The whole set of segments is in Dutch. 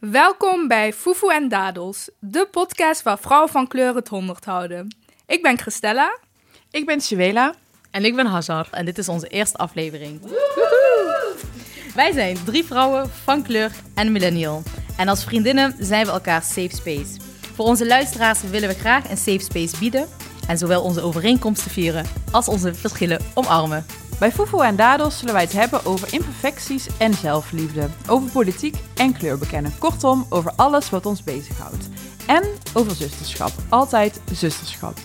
Welkom bij Fufu en Dadels, de podcast waar vrouwen van kleur het honderd houden. Ik ben Christella. Ik ben Suela. En ik ben Hazar. En dit is onze eerste aflevering. Wij zijn drie vrouwen van kleur en millennial. En als vriendinnen zijn we elkaar safe space. Voor onze luisteraars willen we graag een safe space bieden. En zowel onze overeenkomsten vieren als onze verschillen omarmen. Bij Fufu en Dadels zullen wij het hebben over imperfecties en zelfliefde. Over politiek en kleur bekennen. Kortom, over alles wat ons bezighoudt. En over zusterschap. Altijd zusterschap.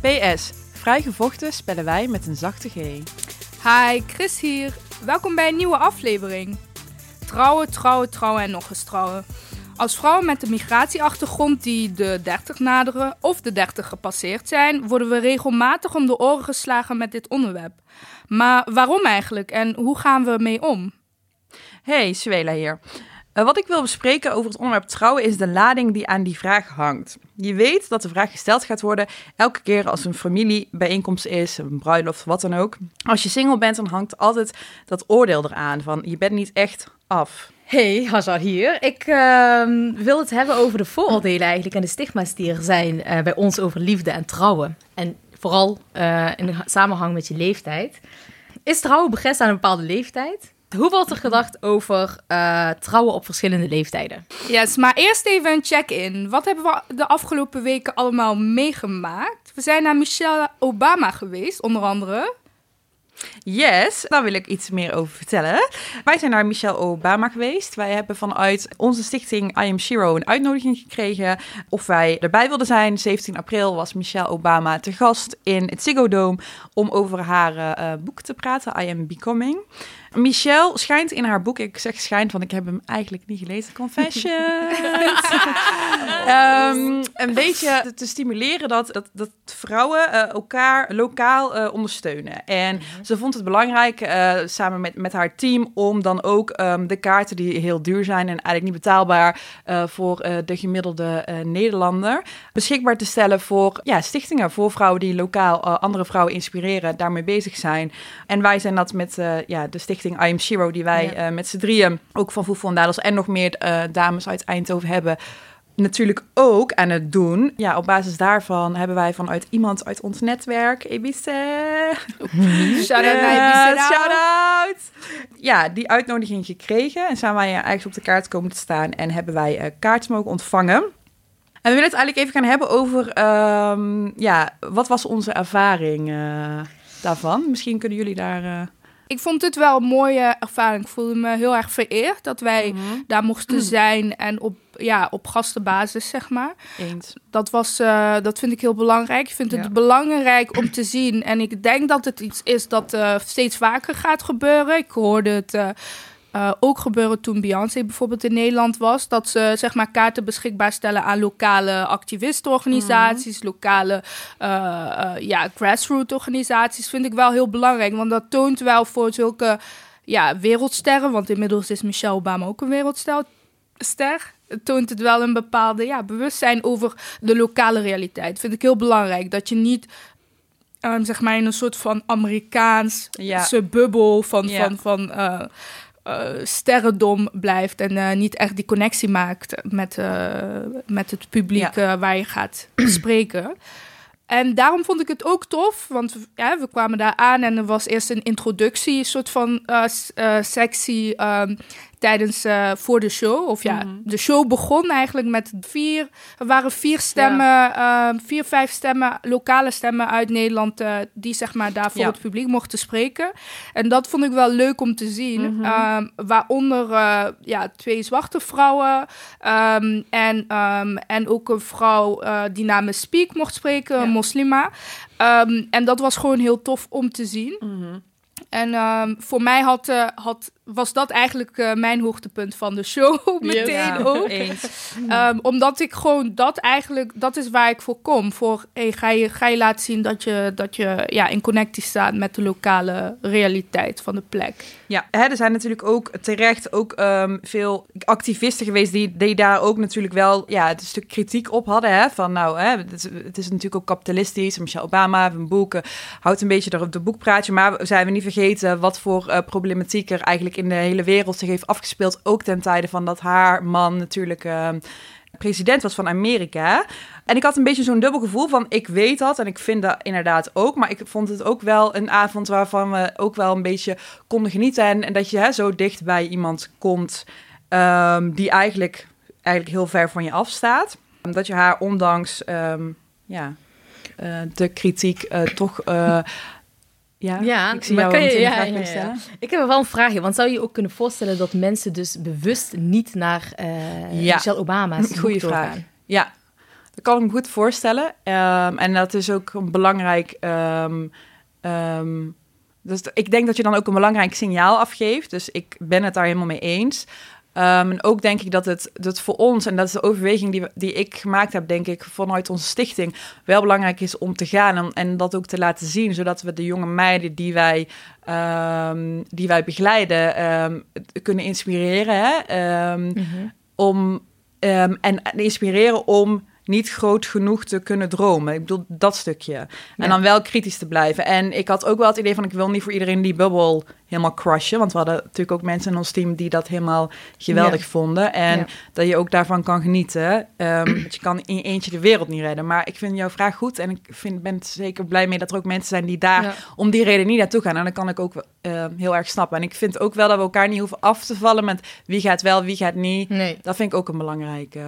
PS. Vrijgevochten spellen wij met een zachte G. Hi, Chris hier. Welkom bij een nieuwe aflevering. Trouwen, trouwen, trouwen en nog eens trouwen. Als vrouwen met een migratieachtergrond die de 30 naderen of de 30 gepasseerd zijn, worden we regelmatig om de oren geslagen met dit onderwerp. Maar waarom eigenlijk en hoe gaan we mee om? Hey, Suela hier. Uh, wat ik wil bespreken over het onderwerp trouwen is de lading die aan die vraag hangt. Je weet dat de vraag gesteld gaat worden elke keer als een familiebijeenkomst is, een bruiloft, wat dan ook. Als je single bent, dan hangt altijd dat oordeel eraan van je bent niet echt af. Hey, Hazar hier. Ik uh, wil het hebben over de vooroordelen eigenlijk en de stigma's die er zijn uh, bij ons over liefde en trouwen. En vooral uh, in samenhang met je leeftijd. Is trouwen begrensd aan een bepaalde leeftijd? Hoe wordt er gedacht over uh, trouwen op verschillende leeftijden? Yes, maar eerst even een check-in. Wat hebben we de afgelopen weken allemaal meegemaakt? We zijn naar Michelle Obama geweest, onder andere. Yes, daar wil ik iets meer over vertellen. Wij zijn naar Michelle Obama geweest. Wij hebben vanuit onze stichting I Am Shiro een uitnodiging gekregen of wij erbij wilden zijn. 17 april was Michelle Obama te gast in het Ziggo Dome om over haar uh, boek te praten, I Am Becoming. Michelle schijnt in haar boek, ik zeg schijnt, want ik heb hem eigenlijk niet gelezen, confession. um, een beetje te stimuleren dat, dat, dat vrouwen uh, elkaar lokaal uh, ondersteunen. En mm-hmm. ze vond het belangrijk, uh, samen met, met haar team, om dan ook um, de kaarten die heel duur zijn en eigenlijk niet betaalbaar voor de gemiddelde Nederlander, beschikbaar te stellen voor ja, stichtingen, voor vrouwen die lokaal andere vrouwen inspireren, daarmee bezig zijn. En wij zijn dat met ja, de stichting I Am Shiro, die wij ja. uh, met z'n drieën, ook van Voedsel en Dadels en nog meer uh, dames uit Eindhoven hebben, natuurlijk ook aan het doen. Ja, op basis daarvan hebben wij vanuit iemand uit ons netwerk, Ebice. Naar Ebice. Shout-out! Ja, die uitnodiging gekregen en zijn wij eigenlijk op de kaart komen te staan en hebben wij kaarten mogen ontvangen. En we willen het eigenlijk even gaan hebben over, um, ja, wat was onze ervaring uh, daarvan? Misschien kunnen jullie daar... Uh... Ik vond het wel een mooie ervaring. Ik voelde me heel erg vereerd dat wij mm-hmm. daar mochten zijn en op, ja, op gastenbasis, zeg maar. Eens. Dat, was, uh, dat vind ik heel belangrijk. Ik vind het belangrijk om te zien. En ik denk dat het iets is dat uh, steeds vaker gaat gebeuren. Ik hoorde het... Uh, uh, ook gebeuren toen Beyoncé bijvoorbeeld in Nederland was. Dat ze zeg maar kaarten beschikbaar stellen aan lokale activistenorganisaties, mm. lokale uh, uh, ja, grassroots organisaties. Vind ik wel heel belangrijk. Want dat toont wel voor zulke ja, wereldsterren. Want inmiddels is Michelle Obama ook een wereldster. Het toont het wel een bepaalde ja, bewustzijn over de lokale realiteit. Vind ik heel belangrijk. Dat je niet um, zeg maar in een soort van Amerikaanse ja. bubbel van, ja. van, van uh, uh, sterrendom blijft en uh, niet echt die connectie maakt met, uh, met het publiek ja. waar je gaat spreken. En daarom vond ik het ook tof, want ja, we kwamen daar aan en er was eerst een introductie, een soort van um, tijdens uh, voor de show. Of ja, mm-hmm. de show begon eigenlijk met vier. Er waren vier stemmen, ja. uh, vier, vijf stemmen, lokale stemmen uit Nederland. Uh, die zeg maar daar voor ja. het publiek mochten spreken. En dat vond ik wel leuk om te zien. Mm-hmm. waaronder ja, twee zwarte vrouwen. Um, en, um, en ook een vrouw die namens Speak mocht spreken, ja. moslima. En dat was gewoon heel tof om te zien. Mm-hmm. En um, voor mij had, uh, had, was dat eigenlijk uh, mijn hoogtepunt van de show meteen ja, ook. Um, omdat ik gewoon dat eigenlijk, dat is waar ik voor kom. Voor, hey, ga, je, ga je laten zien dat je, dat je ja, in connectie staat met de lokale realiteit van de plek. Ja, hè, er zijn natuurlijk ook terecht ook um, veel activisten geweest die, die daar ook natuurlijk wel ja, een stuk kritiek op hadden. Hè, van nou, hè, het, is, het is natuurlijk ook kapitalistisch. Michelle Obama heeft een boek, houdt een beetje op de boekpraatje, maar zijn we niet vergeten wat voor uh, problematiek er eigenlijk in de hele wereld zich heeft afgespeeld. Ook ten tijde van dat haar man natuurlijk ehm, president was van Amerika. En ik had een beetje zo'n dubbel gevoel van ik weet dat en ik vind dat inderdaad ook. Maar ik vond het ook wel een avond waarvan we ook wel een beetje konden genieten. En, en dat je hè, zo dicht bij iemand komt ehm, die eigenlijk, eigenlijk heel ver van je afstaat. Dat je haar ondanks ehm, ja, uh, de kritiek uh, toch... Uh, ja, ja, ik zie maar jou kan je, ja. Ik heb er wel een vraagje, want zou je ook kunnen voorstellen dat mensen dus bewust niet naar eh, Ja. Michelle Obama's Goeie vraag. Ja, dat kan ik me goed voorstellen. Ehm, en dat is ook een belangrijk. ehm, ehm, dus ik denk dat je dan ook een belangrijk signaal afgeeft. Dus ik ben het daar helemaal mee eens. Ehm, en ook denk ik dat het dat voor ons, en dat is de overweging die, die ik gemaakt heb, denk ik, vanuit onze stichting, wel belangrijk is om te gaan en, en dat ook te laten zien, zodat we de jonge meiden die wij, ehm, die wij begeleiden ehm, kunnen inspireren. Hè? Mhm. om, en en inspireren om niet groot genoeg te kunnen dromen. Ik bedoel, dat stukje. En Ja. dan wel kritisch te blijven. En ik had ook wel het idee van... ik wil niet voor iedereen die bubbel helemaal crushen. Want we hadden natuurlijk ook mensen in ons team... die dat helemaal geweldig Ja. vonden. En Ja. dat je ook daarvan kan genieten. Ehm, want je kan in je eentje de wereld niet redden. Maar ik vind jouw vraag goed. En ik vind, ben zeker blij mee dat er ook mensen zijn... die daar om die reden niet naartoe gaan. En dat kan ik ook eh, heel erg snappen. En ik vind ook wel dat we elkaar niet hoeven af te vallen... met wie gaat wel, wie gaat niet. Nee. Dat vind ik ook een belangrijke.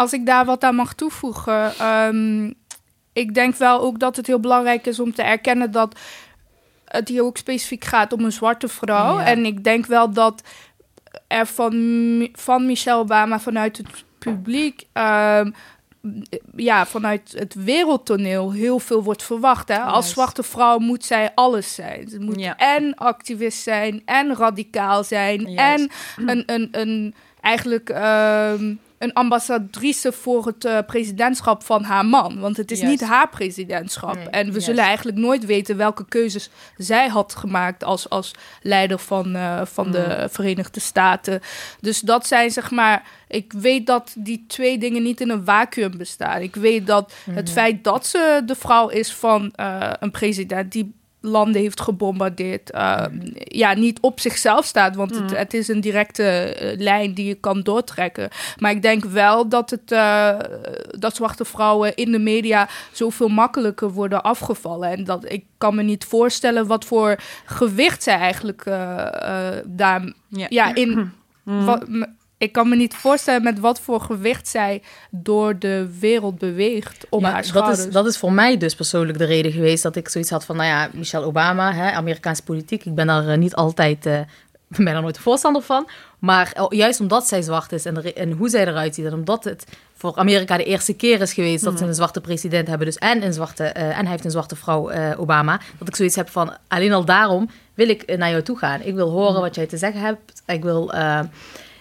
Als ik daar wat aan mag toevoegen. ehm, ik denk wel ook dat het heel belangrijk is om te erkennen dat het hier ook specifiek gaat om een zwarte vrouw. Ja. En ik denk wel dat er van, van Michelle Obama vanuit het publiek. ehm, ja, vanuit het wereldtoneel heel veel wordt verwacht. Hè? Als zwarte vrouw moet zij alles zijn. Ze moet Ja. en activist zijn, en radicaal zijn, en een, een, een, eigenlijk ehm, een ambassadrice voor het eh, presidentschap van haar man. Want het is Juist. niet haar presidentschap. Nee, en we zullen eigenlijk nooit weten welke keuzes zij had gemaakt als, als leider van, eh, van de Verenigde Staten. Dus dat zijn zeg maar. Ik weet dat die twee dingen niet in een vacuüm bestaan. Ik weet dat het feit dat ze de vrouw is van eh, een president die landen heeft gebombardeerd, eh, ja, niet op zichzelf staat. Want het, het is een directe eh, lijn die je kan doortrekken. Maar ik denk wel dat, het, eh, dat zwarte vrouwen in de media zoveel makkelijker worden afgevallen. En dat ik kan me niet voorstellen wat voor gewicht zij eigenlijk eh, daar Ja. ja, in. Mhm. wat- ik kan me niet voorstellen met wat voor gewicht zij door de wereld beweegt op Ja, haar dat, schouders. is, dat is voor mij dus persoonlijk de reden geweest dat ik zoiets had van, nou ja, Michelle Obama, hè, Amerikaanse politiek. Ik ben daar eh, niet altijd, eh ben daar nooit voorstander van. Maar eh, juist omdat zij zwart is en, de en hoe zij eruit ziet en omdat het voor Amerika de eerste keer is geweest dat ze een zwarte president hebben, dus en een zwarte en hij heeft een zwarte vrouw, Obama, dat ik zoiets heb van alleen al daarom wil ik naar jou toe gaan. Ik wil horen wat jij te zeggen hebt. Ik wil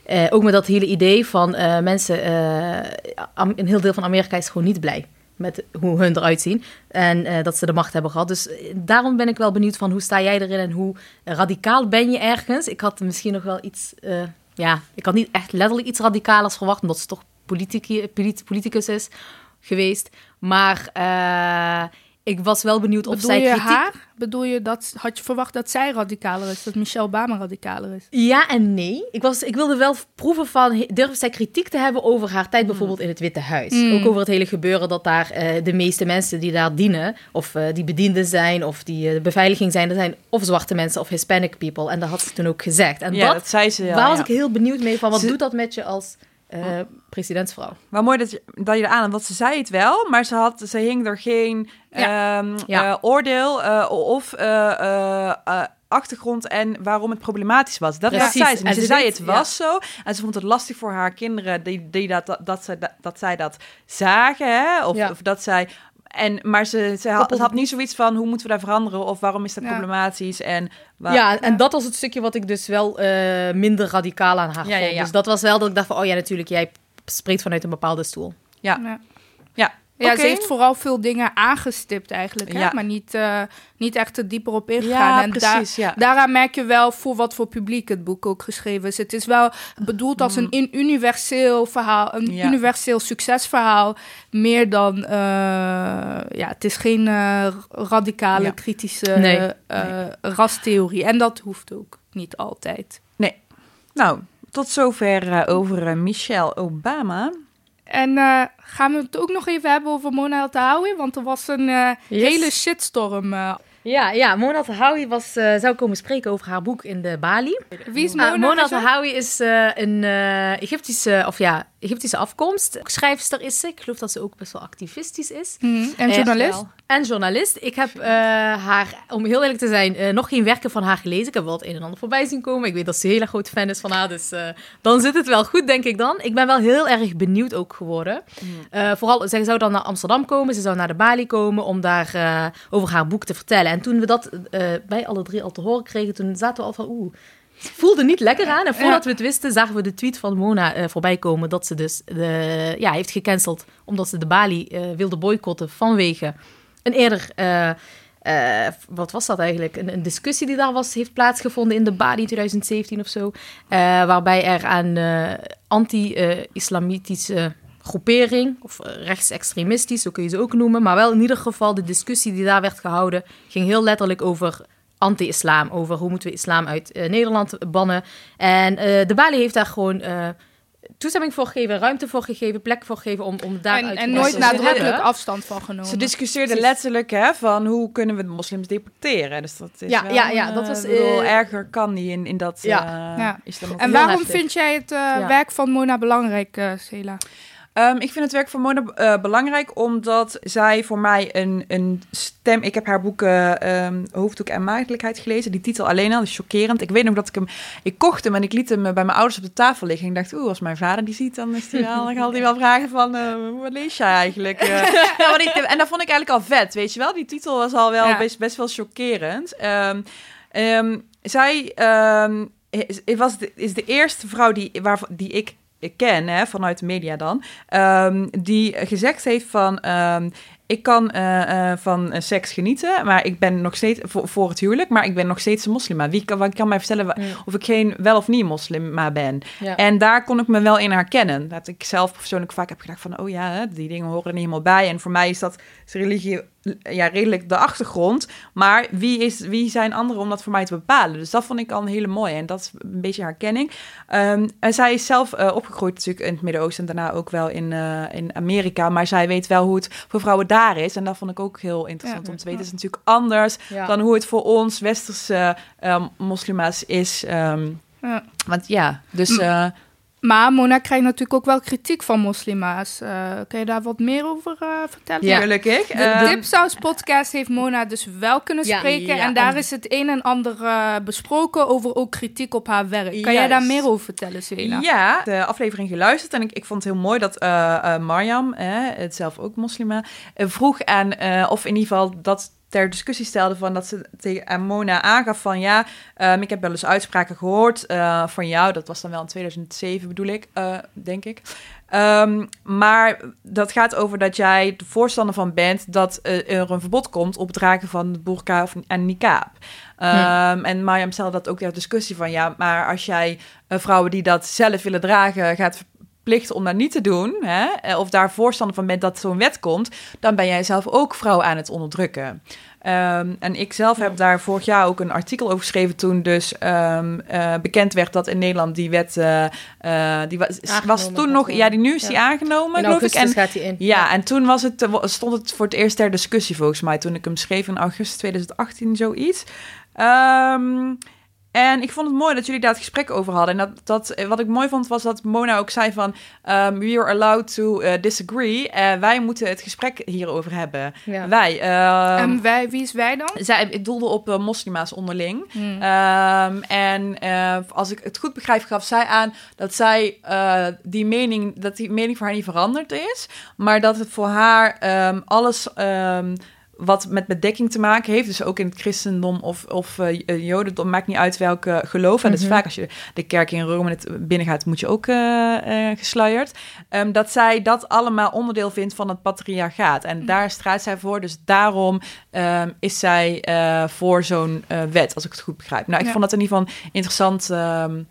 eh, ook met dat hele idee van eh, mensen, eh, een heel deel van Amerika is gewoon niet blij met hoe hun eruit zien en dat ze de macht hebben gehad. Dus daarom ben ik wel benieuwd van hoe sta jij erin en hoe radicaal ben je ergens? Ik had misschien nog wel iets, ja, ik had niet echt letterlijk iets radicalers verwacht, omdat ze toch politicus is geweest. Maar ik was wel benieuwd of Bedoel zij je kritiek... haar? Bedoel je dat, had je verwacht dat zij radicaler is, dat Michelle Obama radicaler is? Ja en nee. Ik, was, ik wilde wel proeven van, durft zij kritiek te hebben over haar tijd bijvoorbeeld in het Witte Huis? Mm. Ook over het hele gebeuren dat daar eh, de meeste mensen die daar dienen, of eh, die bedienden zijn, of die eh, de beveiliging zijn, dat zijn of zwarte mensen of Hispanic people. En dat had ze toen ook gezegd. En ja, dat, dat zei ze. Ja, waar was ik heel benieuwd mee van, wat Ze- doet dat met je als eh, presidentsvrouw? Maar mooi dat je, dat je er aan, want ze zei het wel, maar ze, had, ze hing er geen ehm, Ja. eh, oordeel eh, of eh, achtergrond en waarom het problematisch was. Dat, dat zei ze. En Ze ze zei het was zo en ze vond het lastig voor haar kinderen die, die dat, dat, dat, ze, dat, dat zij dat zagen, hè? Of, of dat zij... En, maar ze, ze had, niet zoiets van hoe moeten we daar veranderen of waarom is dat Ja. problematisch en waar, ja, en dat was het stukje wat ik dus wel minder radicaal aan haar Ja, ja, vond. ja. Dus dat was wel dat ik dacht van, oh ja, natuurlijk, jij spreekt vanuit een bepaalde stoel. Ja. Ja. ja. Ja, ze heeft vooral veel dingen aangestipt eigenlijk, hè? Ja. maar niet, eh, niet echt er dieper op ingegaan. Ja, en precies, ja. daaraan merk je wel voor wat voor publiek het boek ook geschreven is. Het is wel bedoeld als een in universeel verhaal, een Mm. Ja. universeel succesverhaal, meer dan, eh, ja, het is geen eh, radicale, Ja. kritische Nee, eh, rastheorie. En dat hoeft ook. niet altijd. Nee. Nou, tot zover over Michelle Obama. En uh, gaan we het ook nog even hebben over Mona El Tahawi? Want er was een uh, hele shitstorm uh, ja, ja Mona Tahawi was, uh, zou komen spreken over haar boek in de Bali. Wie is Mona? Uh, Mona Tahawi is uh, een Egyptische, of ja, Egyptische afkomst. Schrijfster is ze. Ik geloof dat ze ook best wel activistisch is. Mm, en journalist. en journalist. Ik heb haar, om heel eerlijk te zijn, nog geen werken van haar gelezen. Ik heb wel het een en ander voorbij zien komen. Ik weet dat ze een hele grote fan is van haar. Dus dan zit het wel goed, denk ik dan. Ik ben wel heel erg benieuwd ook geworden. Mm. vooral, zij zou dan naar Amsterdam komen. Ze zou naar de Bali komen om daar over haar boek te vertellen. En toen we dat bij alle drie al te horen kregen, toen zaten we al van oeh. Het voelde niet lekker aan. En voordat we het wisten, zagen we de tweet van Mona uh, voorbij komen. Dat ze dus de, ja, heeft gecanceld. Omdat ze de Bali uh, wilde boycotten vanwege een eerder. wat was dat eigenlijk? Een, een, discussie die daar was, heeft plaatsgevonden in de Bali in 2017 of zo. waarbij er aan anti-islamitische groepering, of eh, rechtsextremistisch, zo kun je ze ook noemen. Maar wel in ieder geval de discussie die daar werd gehouden, ging heel letterlijk over anti-islam. Over hoe moeten we islam uit uh, Nederland bannen. En uh, de Bali heeft daar gewoon toestemming voor gegeven, ruimte voor gegeven, plek voor gegeven om, om daar en, en nooit nadrukkelijk afstand van genomen. Ze discussieerden letterlijk hè, van hoe kunnen we de moslims deporteren. Dus dat is ja, wel, ja, ja, dat was uh, erger kan niet in, in dat ja. Uh, ja. En waarom vind jij het uh, werk van Mona belangrijk, uh, Sela? Um, ik vind het werk van Mona uh, belangrijk omdat zij voor mij een, een stem. Ik heb haar boeken um, Hoofddoek en Maagdelijkheid gelezen. Die titel alleen al is chockerend. Ik weet nog dat ik hem. Ik kocht hem en ik liet hem bij mijn ouders op de tafel liggen. En ik dacht, oeh, als mijn vader die ziet, dan, is die wel, dan zal hij wel vragen van. Uh, wat lees jij eigenlijk? Ja, ik, en dat vond ik eigenlijk al vet, weet je wel. Die titel was al wel ja. best, best wel chockerend. Um, zij. Is, was de, is de eerste vrouw die, waar, die ik ken, hè, vanuit de media dan, um, die gezegd heeft van... Um, ik kan uh, uh, van seks genieten, maar ik ben nog steeds voor, voor het huwelijk, maar ik ben nog steeds een moslima. Wie kan, kan mij vertellen of ik geen wel of niet moslima ben? Ja. En daar kon ik me wel in herkennen. Dat ik zelf persoonlijk vaak heb gedacht van, oh ja, die dingen horen er niet helemaal bij. En voor mij is dat is religie ja, redelijk de achtergrond. Maar wie, is, wie zijn anderen om dat voor mij te bepalen? Dus dat vond ik al een hele mooie. En dat is een beetje herkenning. Um, en zij is zelf uh, opgegroeid natuurlijk in het Midden-Oosten en daarna ook wel in, uh, in Amerika. Maar zij weet wel hoe het voor vrouwen daar is. En dat vond ik ook heel interessant ja, om te weten. Het is natuurlijk anders ja. dan hoe het voor ons westerse uh, moslima's is. Um, want ja, dus... Uh, maar Mona krijgt natuurlijk ook wel kritiek van moslima's. Uh, kan je daar wat meer over uh, vertellen? Ja, ik. De uh, Dipsaus podcast heeft Mona dus wel kunnen spreken. Ja, en daar is het een en ander besproken over ook kritiek op haar werk. Kan Juist. jij daar meer over vertellen, Selena? Ja, de aflevering geluisterd. En ik, ik vond het heel mooi dat Mariam, het zelf ook moslima, vroeg aan, of in ieder geval dat ter discussie stelde van dat ze tegen Mona aangaf van ja, um, ik heb wel eens uitspraken gehoord uh, van jou. Dat was dan wel in 2007 bedoel ik, uh, denk ik. Um, maar dat gaat over dat jij de voorstander van bent dat uh, er een verbod komt op het dragen van de burka of, en niqab. Um. En Mariam stelde dat ook ter discussie van ja, maar als jij vrouwen die dat zelf willen dragen gaat plicht om dat niet te doen, hè, of daar voorstander van bent dat zo'n wet komt, dan ben jij zelf ook vrouw aan het onderdrukken. Um, en ik zelf heb daar vorig jaar ook een artikel over geschreven toen dus um, uh, bekend werd dat in Nederland die wet, uh, uh, die was, was toen nog, ja, die nu is ja. die aangenomen, geloof ik. En, gaat die in. Ja, ja, en toen was het, stond het voor het eerst ter discussie volgens mij, toen ik hem schreef in augustus 2018, zoiets. Um, en ik vond het mooi dat jullie daar het gesprek over hadden. En dat, dat, eh, wat ik mooi vond was dat Mona ook zei van... Um, we are allowed to uh, disagree. Uh, wij moeten het gesprek hierover hebben. Ja. Wij. Um, en wij, wie is wij dan? Zij, ik doelde op uh, moslima's onderling. Hmm. Um, en als ik het goed begrijp gaf zij aan dat zij die mening... dat die mening voor haar niet veranderd is. Maar dat het voor haar alles wat met bedekking te maken heeft. Dus ook in het christendom of, of uh, jodendom, maakt niet uit welke geloof. En dat is mhm. vaak als je de kerk in Rome binnen gaat, moet je ook uh, uh, gesluierd. Um, dat zij dat allemaal onderdeel vindt van het patriarchaat. En mm daar strijdt zij voor. Dus daarom um, is zij voor zo'n wet, als ik het goed begrijp. Nou, ik ja. vond dat in ieder geval interessant um,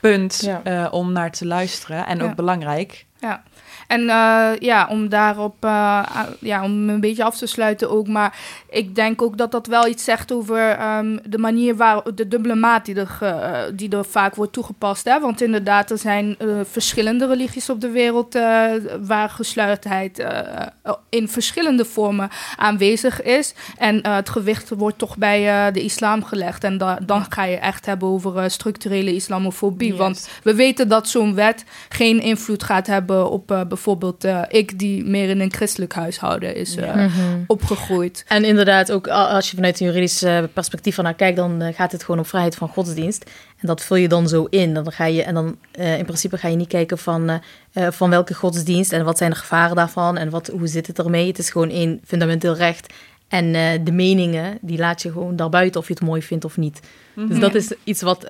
punt ja. om naar te luisteren. En ook belangrijk. Ja. En uh, ja, om daarop uh, ja, om een beetje af te sluiten ook. Maar ik denk ook dat dat wel iets zegt over um, de manier waar de dubbele maat die er, uh, die er vaak wordt toegepast. Hè? Want inderdaad, er zijn verschillende religies op de wereld waar gesluitheid in verschillende vormen aanwezig is. En het gewicht wordt toch bij de islam gelegd. En da dan ga je echt hebben over structurele islamofobie. Yes. Want we weten dat zo'n wet geen invloed gaat hebben op bijvoorbeeld bijvoorbeeld uh, ik die meer in een christelijk huishouden is uh, mm -hmm. opgegroeid. En inderdaad, ook als je vanuit een juridisch uh, perspectief van naar kijkt, dan gaat het gewoon om vrijheid van godsdienst. En dat vul je dan zo in. Dan ga je, en dan in principe ga je niet kijken van, van welke godsdienst en wat zijn de gevaren daarvan en wat, hoe zit het ermee. Het is gewoon één fundamenteel recht. En de meningen, die laat je gewoon daarbuiten of je het mooi vindt of niet. Mm -hmm. Dus dat is iets wat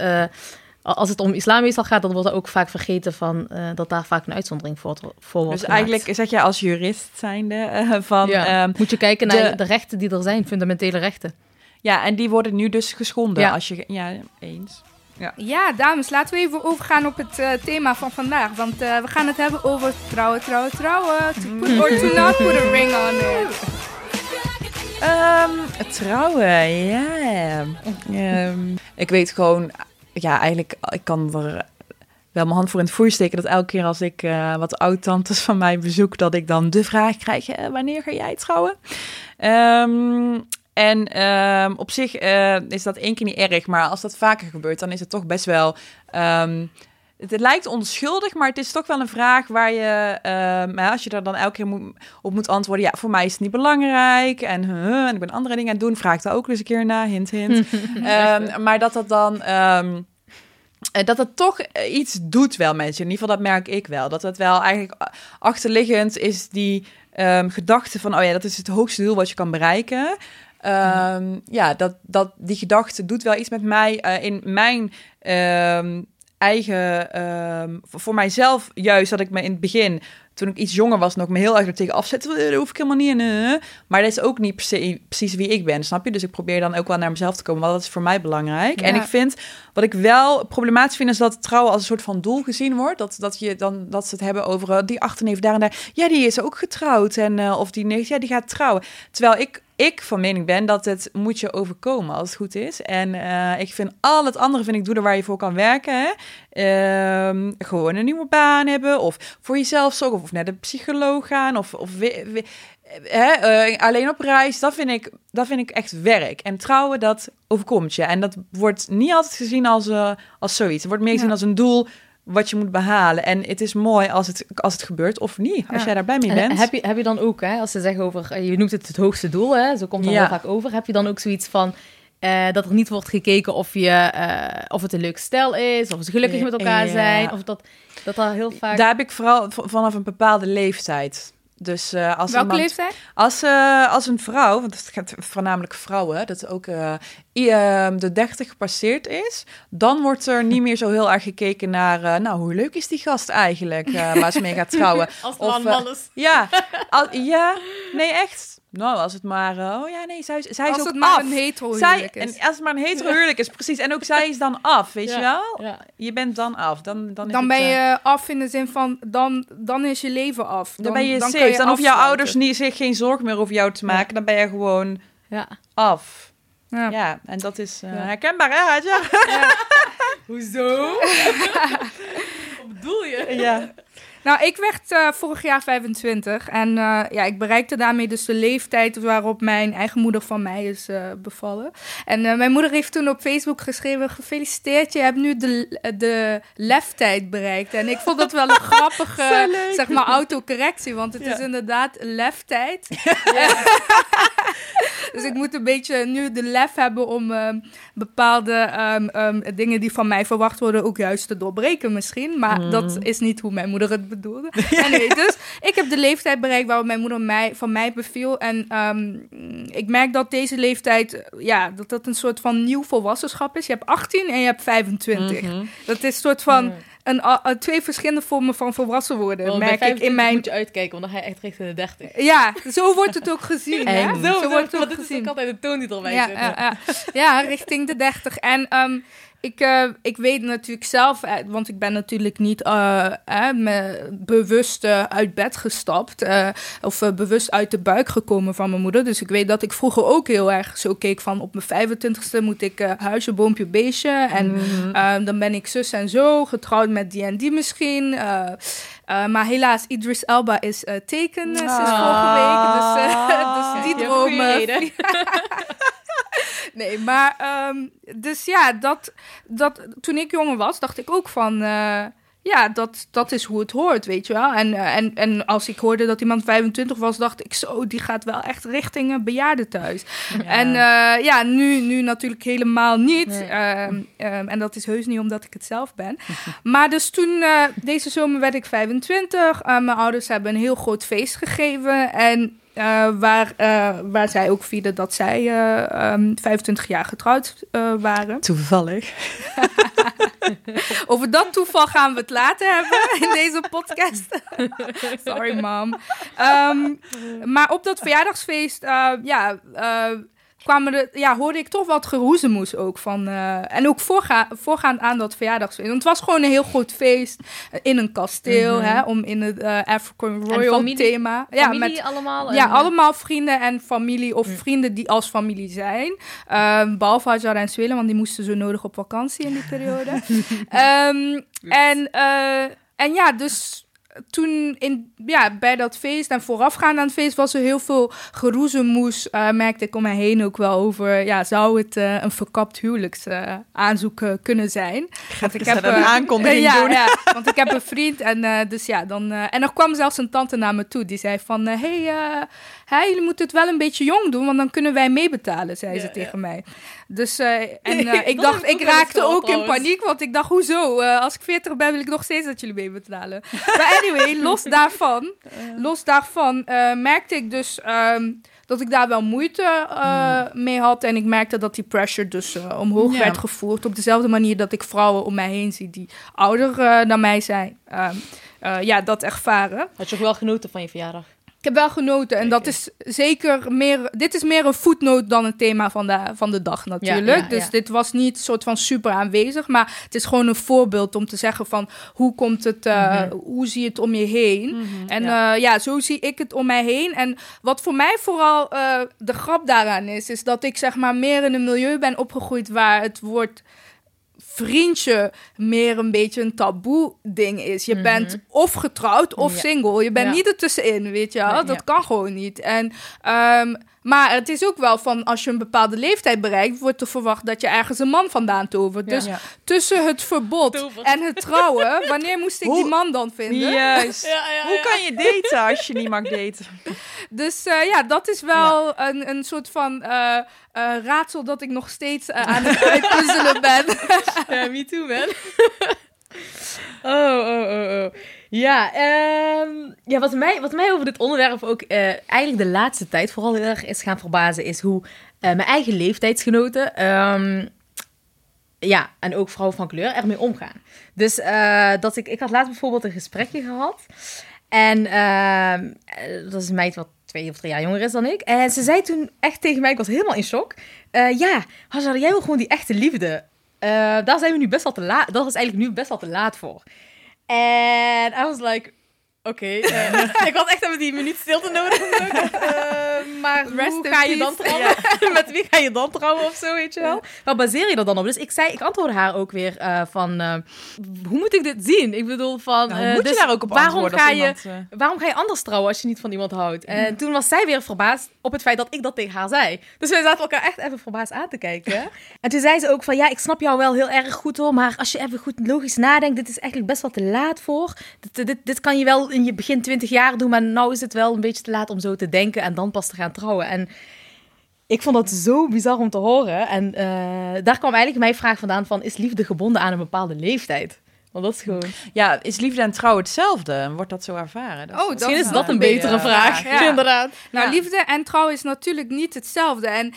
als het om islam meestal gaat, dan wordt er ook vaak vergeten van, uh, dat daar vaak een uitzondering voor, voor wordt Dus eigenlijk zeg je als jurist zijnde uh, van... Ja. Um, Moet je kijken naar de, de, rechten die er zijn, fundamentele rechten. Ja, en die worden nu dus geschonden. Ja. Als je, ja, eens. Ja. ja, dames, laten we even overgaan op het uh, thema van vandaag. Want we gaan het hebben over trouwen, trouwen, trouwen. To put or to not put a ring on it. Um, trouwen, ja. Um, ik weet gewoon ja, eigenlijk, ik kan er wel mijn hand voor in het vuur steken dat elke keer als ik uh, wat oud-tantes van mij bezoek, dat ik dan de vraag krijg, uh, wanneer ga jij trouwen? Um, en um, op zich uh, is dat één keer niet erg, maar als dat vaker gebeurt, dan is het toch best wel... Um, het, lijkt onschuldig, maar het is toch wel een vraag waar je, als je er dan elke keer moet, op moet antwoorden, ja, voor mij is het niet belangrijk en, en ik ben andere dingen aan het doen, vraag daar ook eens een keer na, hint, hint. maar dat dat dan... En dat het toch eh, iets doet wel mensen. In ieder geval, dat merk ik wel. Dat het wel eigenlijk achterliggend is die um, gedachte van... oh ja, dat is het hoogste doel wat je kan bereiken. Um, ja, dat, dat, die gedachte doet wel iets met mij uh, in mijn um, eigen... voor mijzelf juist dat ik me in het begin toen ik iets jonger was, nog me heel erg er tegen afzetten. Daar hoef ik helemaal niet in. Maar dat is ook niet precies wie ik ben, snap je? Dus ik probeer dan ook wel naar mezelf te komen, want dat is voor mij belangrijk. En ik vind, wat ik wel problematisch vind, is dat trouwen als een soort van doel gezien wordt. Dat, dat, je dan, dat ze het hebben over uh, die achterneef daar en daar. Ja, die is ook getrouwd. En, uh, of die neef, ja, die gaat trouwen. Terwijl ik ik van mening ben dat het moet je overkomen als het goed is. En uh, ik vind al het andere vind ik doelen waar je voor kan werken. Hè? Uh, gewoon een nieuwe baan hebben of voor jezelf zorgen of naar de psycholoog gaan of, of we, we, hè, uh, alleen op reis. Dat vind, ik, dat vind ik echt werk. En trouwen, dat overkomt je. En dat wordt niet altijd gezien als, uh, als zoiets. Het wordt meer gezien ja. als een doel wat je moet behalen. En het is mooi als het, als het gebeurt of niet, als ja. jij daar blij mee bent. En heb je, heb je dan ook, hè, als ze zeggen over, eh, je noemt het het hoogste doel, hè, zo komt het ja. heel vaak over. Heb je dan ook zoiets van, uh, dat er niet wordt gekeken of, je, uh, of het een leuk stel is, of ze gelukkig met elkaar ja. zijn, of dat, dat al heel vaak... Daar heb ik vooral vanaf een bepaalde leeftijd. Dus uh, als Welke iemand, leeftijd? Als, als een vrouw, want het gaat voornamelijk vrouwen, dat ook uh, de 30 gepasseerd is, dan wordt er niet meer zo heel erg gekeken naar, nou, hoe leuk is die gast eigenlijk, waar ze mee gaat trouwen. als of, man. Ja, al, ja, nee, echt. Nou, als het maar... Uh, oh ja, nee, zij, zij als is ook het maar af. een hetero zij, is. En als het maar een hetero huwelijk is, precies. En ook zij is dan af, weet ja, je wel? Ja. Je bent dan af. Dan, dan, dan ben het, je af in de zin van... Dan, dan is je leven af. Dan, dan ben je dan safe. je Dan hoeven jouw ouders niet, zich geen zorgen meer over jou te maken. Ja. Dan ben je gewoon ja. af. Ja. ja. en dat is uh, herkenbaar, hè, Hadja? Hoezo? Wat bedoel je? Ja. Nou, ik werd uh, vorig jaar 25 en uh, ja, ik bereikte daarmee dus de leeftijd waarop mijn eigen moeder van mij is uh, bevallen. En mijn moeder heeft toen op Facebook geschreven, gefeliciteerd, je hebt nu de, de leftijd bereikt. En ik vond dat wel een grappige, zeg maar, autocorrectie, want het ja. is inderdaad leftijd. Ja. dus ik moet een beetje nu de lef hebben om um, bepaalde um, um, dingen die van mij verwacht worden ook juist te doorbreken misschien. Maar mm. dat is niet hoe mijn moeder het bedoelde. Ja. Nee, dus ik heb de leeftijd bereikt waarop mijn moeder mij, van mij beviel. En um, ik merk dat deze leeftijd, ja, dat dat een soort van nieuw volwassenschap is. Je hebt 18 en je hebt 25. Mm -hmm. Dat is een soort van... Mm. Een, een, twee verschillende vormen van volwassen worden, merk ik in mijn... moet je uitkijken, want dan ga je echt richting de 30. Ja, zo wordt het ook gezien. hè? Zo, zo wordt het ook gezien. Ik altijd de toon die erbij ja, zit. Ja, ja. ja, richting de 30. En um, ik, uh, ik weet natuurlijk zelf, eh, want ik ben natuurlijk niet uh, me bewust uit bed gestapt of bewust uit de buik gekomen van mijn moeder. Dus ik weet dat ik vroeger ook heel erg zo keek van op mijn 25ste moet ik huisje, boompje, beestje. En mm. dan ben ik zus en zo, getrouwd met die en die misschien. maar helaas, Idris Elba is teken sinds vorige week. Dus, dus die dromen. nee, maar um, dus ja, dat, dat, toen ik jonger was, dacht ik ook van. Uh, ja, dat, dat is hoe het hoort, weet je wel. En, uh, en, en als ik hoorde dat iemand 25 was, dacht ik zo, die gaat wel echt richting een bejaardentehuis. Ja. En uh, ja, nu, nu natuurlijk helemaal niet. Nee. Um, um, en dat is heus niet omdat ik het zelf ben. maar dus toen, deze zomer werd ik 25. mijn ouders hebben een heel groot feest gegeven. En uh, waar, uh, waar zij ook vierden dat zij uh, um, 25 jaar getrouwd waren. Toevallig. Over dat toeval gaan we het later hebben in deze podcast. Sorry, mom. Um, maar op dat verjaardagsfeest, ja, kwamen er, ja, hoorde ik toch wat geroezemoes ook van. Uh, en ook voorga voorgaand aan dat verjaardagsfeest. Want het was gewoon een heel goed feest in een kasteel, mm -hmm. hè, om in het uh, African Royal familie, thema. Familie ja, met, allemaal? Ja, allemaal vrienden en familie of mm. vrienden die als familie zijn. Um, behalve Hajar en Swelen, want die moesten zo nodig op vakantie in die periode. um, en, uh, en ja, dus toen in, ja, bij dat feest en voorafgaand aan het feest was er heel veel geroezemoes. Uh, merkte ik om mij heen ook wel over, ja, zou het uh, een verkapt huwelijksaanzoek uh, kunnen zijn? Want ik heb een aankondiging ja, doen. Ja, want ik heb een vriend en dus ja, dan... en er kwam zelfs een tante naar me toe, die zei van, hey, hey, jullie moeten het wel een beetje jong doen, want dan kunnen wij meebetalen, zei ze tegen mij. Dus uh, en uh, ik dacht, ik raakte ook in paniek, want ik dacht, hoezo? Uh, als ik 40 ben, wil ik nog steeds dat jullie meebetalen. maar anyway, los daarvan, los daarvan merkte ik dus um, dat ik daar wel moeite mm. mee had. En ik merkte dat die pressure dus omhoog ja. werd gevoerd. Op dezelfde manier dat ik vrouwen om mij heen zie die ouder dan mij zijn. Um, ja, dat ervaren. Had je ook wel genoten van je verjaardag? Ik heb wel genoten. En dat is zeker meer. Dit is meer een voetnoot dan een thema van de, van de dag, natuurlijk. Ja, ja, dus ja. dit was niet soort van super aanwezig. Maar het is gewoon een voorbeeld om te zeggen van hoe komt het, uh, mm -hmm. hoe zie je het om je heen. Mm -hmm, en ja. Uh, ja. zo zie ik het om mij heen. En wat voor mij vooral uh, de grap daaraan is, is dat ik zeg maar meer in een milieu ben opgegroeid waar het woord vriendje meer een beetje een taboe ding is. Je mm -hmm. bent of getrouwd of ja. single. Je bent ja. niet ertussenin, weet je wel. Dat kan gewoon niet. En um, maar het is ook wel van als je een bepaalde leeftijd bereikt, wordt er verwacht dat je ergens een man vandaan tovert. Ja, dus ja. tussen het verbod en het trouwen, wanneer moest ik Hoe? die man dan vinden? Juist. Ja, Hoe kan je daten als je niet mag daten? Dus uh, ja, dat is wel een, een soort van uh, uh, raadsel dat ik nog steeds aan het uitpuzzelen ben. ja, me too, man. oh, oh, oh, oh. Ja, um, ja wat, mij, wat mij over dit onderwerp ook uh, eigenlijk de laatste tijd vooral heel erg is gaan verbazen, is hoe uh, mijn eigen leeftijdsgenoten, um, ja, en ook vrouwen van kleur, ermee omgaan. Dus uh, dat ik, ik had laatst bijvoorbeeld een gesprekje gehad. En dat is een meid wat twee of drie jaar jonger is dan ik. En ze zei toen echt tegen mij, ik was helemaal in shock. ja, Hazar, jij wil gewoon die echte liefde. daar zijn we nu best wel te laat. Dat is eigenlijk nu best wel te laat voor. En I was like, oké. Okay, uh, ik had echt even die minuut stilte nodig. uh, maar Rest hoe ga je dan trouwen? Ja. Met wie ga je dan trouwen of zo, weet je wel? Waar baseer je dat dan op? Dus ik zei, ik antwoordde haar ook weer uh, van, hoe moet ik dit zien? Ik bedoel van, nou, moet dus je daar ook op waarom ga iemand, je, waarom ga je anders trouwen als je niet van iemand houdt? En mm. toen was zij weer verbaasd op het feit dat ik dat tegen haar zei. Dus wij zaten elkaar echt even verbaasd aan te kijken. en toen zei ze ook van, ja, ik snap jou wel heel erg goed hoor, maar als je even goed logisch nadenkt, dit is eigenlijk best wel te laat voor. Dit, dit, dit kan je wel in je begin 20 jaar doen, maar nou is het wel een beetje te laat om zo te denken en dan pas te gaan trouwen. En ik vond dat zo bizar om te horen. En uh, daar kwam eigenlijk mijn vraag vandaan van, is liefde gebonden aan een bepaalde leeftijd? Want dat is gewoon... Ja, is liefde en trouw hetzelfde? Wordt dat zo ervaren? Dat oh, is misschien is dat een betere vraag. Ja. Inderdaad. Nou, ja. liefde en trouw is natuurlijk niet hetzelfde. En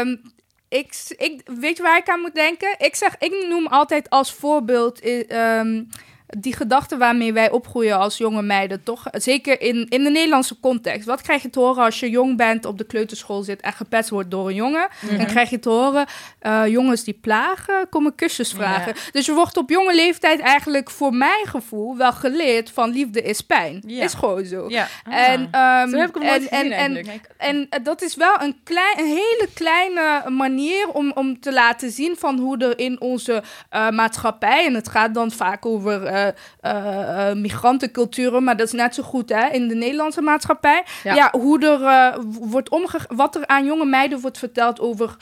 um, ik, ik, weet je waar ik aan moet denken? Ik zeg, ik noem altijd als voorbeeld... Um, die gedachte waarmee wij opgroeien als jonge meiden, toch? Zeker in, in de Nederlandse context. Wat krijg je te horen als je jong bent, op de kleuterschool zit en gepest wordt door een jongen? Mhm. Dan krijg je te horen, eh, jongens die plagen, komen kusjes vragen. Dus je wordt op jonge leeftijd eigenlijk, voor mijn gevoel, wel geleerd van liefde is pijn. Is gewoon zo. En, ehm, Zo heb ik hem en, gezien en, en, eh, dat is wel een, klein, een hele kleine manier om, om te laten zien van hoe er in onze eh, maatschappij, en het gaat dan vaak over eh, migrantenculturen, maar dat is net zo goed hè, in de Nederlandse maatschappij. Ja. Ja, hoe er wordt omgegaan, wat er aan jonge meiden wordt verteld over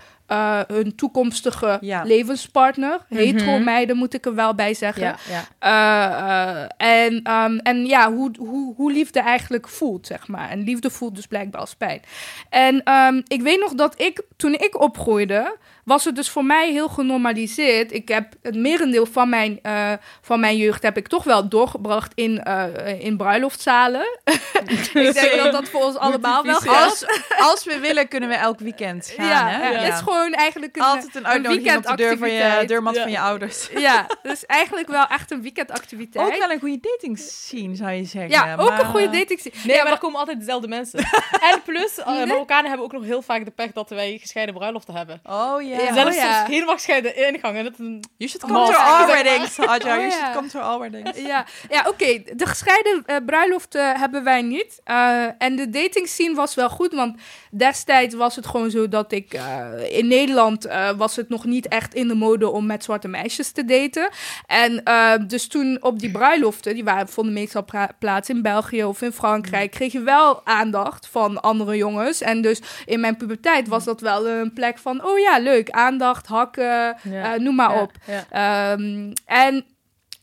hun toekomstige Ja. levenspartner. Hetero Mhm. meiden moet ik er wel bij zeggen. Ja, ja. En, ehm, en ja, hoe, hoe, hoe liefde eigenlijk voelt, zeg maar. En liefde voelt dus blijkbaar als pijn. En ehm, ik weet nog dat ik, toen ik opgroeide, was het dus voor mij heel genormaliseerd. Ik heb het merendeel van mijn, eh, van mijn jeugd heb ik toch wel doorgebracht in, eh, in bruiloftzalen. ik denk dat dat voor ons allemaal wel geldt. Als, als we willen, kunnen we elk weekend gaan. ja, hè? ja, het is gewoon eigenlijk een, Altijd een uitnodiging op de deur van je weekendactiviteit. deurmat Ja. van je ouders. Ja, dus eigenlijk wel echt een weekendactiviteit. Ook wel een goede dating scene, zou je zeggen. ja, ook maar, een goede eh, dating scene. Nee, ja, maar er komen altijd dezelfde mensen. en plus, uh, Marokkanen hebben ook nog heel vaak de pech dat wij gescheiden bruiloften hebben. Oh ja. Ja. Zelfs oh ja. soms helemaal gescheiden ingangen. Dat is een... You should Oh, come to maar. weddings, Adja. Oh, You ja. should come to our weddings. Ja, ja oké. De gescheiden eh, bruiloft eh, hebben wij niet. Eh, en de dating scene was wel goed, want destijds was het gewoon zo dat ik... eh, in Nederland eh, was het nog niet echt in de mode om met zwarte meisjes te daten. En dus toen op die bruiloften, die waren, vonden meestal plaats in België of in Frankrijk, kreeg je wel aandacht van andere jongens. En dus in mijn puberteit was dat wel een plek van, oh ja, leuk, aandacht, hakken, Ja. eh, noem maar op. Ehm, en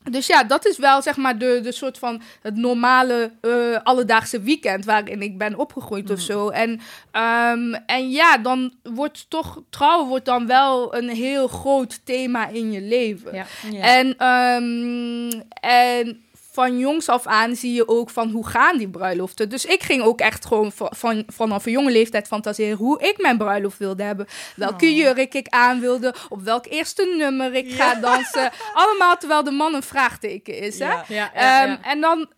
dus ja, dat is wel zeg maar de, de soort van het normale eh, alledaagse weekend waarin ik ben opgegroeid of zo. En, ehm, en ja, dan wordt toch, trouwen wordt dan wel een heel groot thema in je leven. Ja. Ja. En, ehm, en van jongs af aan zie je ook van hoe gaan die bruiloften. Dus ik ging ook echt gewoon van, van, vanaf een jonge leeftijd fantaseren hoe ik mijn bruiloft wilde hebben. Welke Oh. jurk ik aan wilde, op welk eerste nummer ik ga dansen. Allemaal terwijl de man een vraagteken is. Hè? Ja. Ja, ja, Ehm. En dan,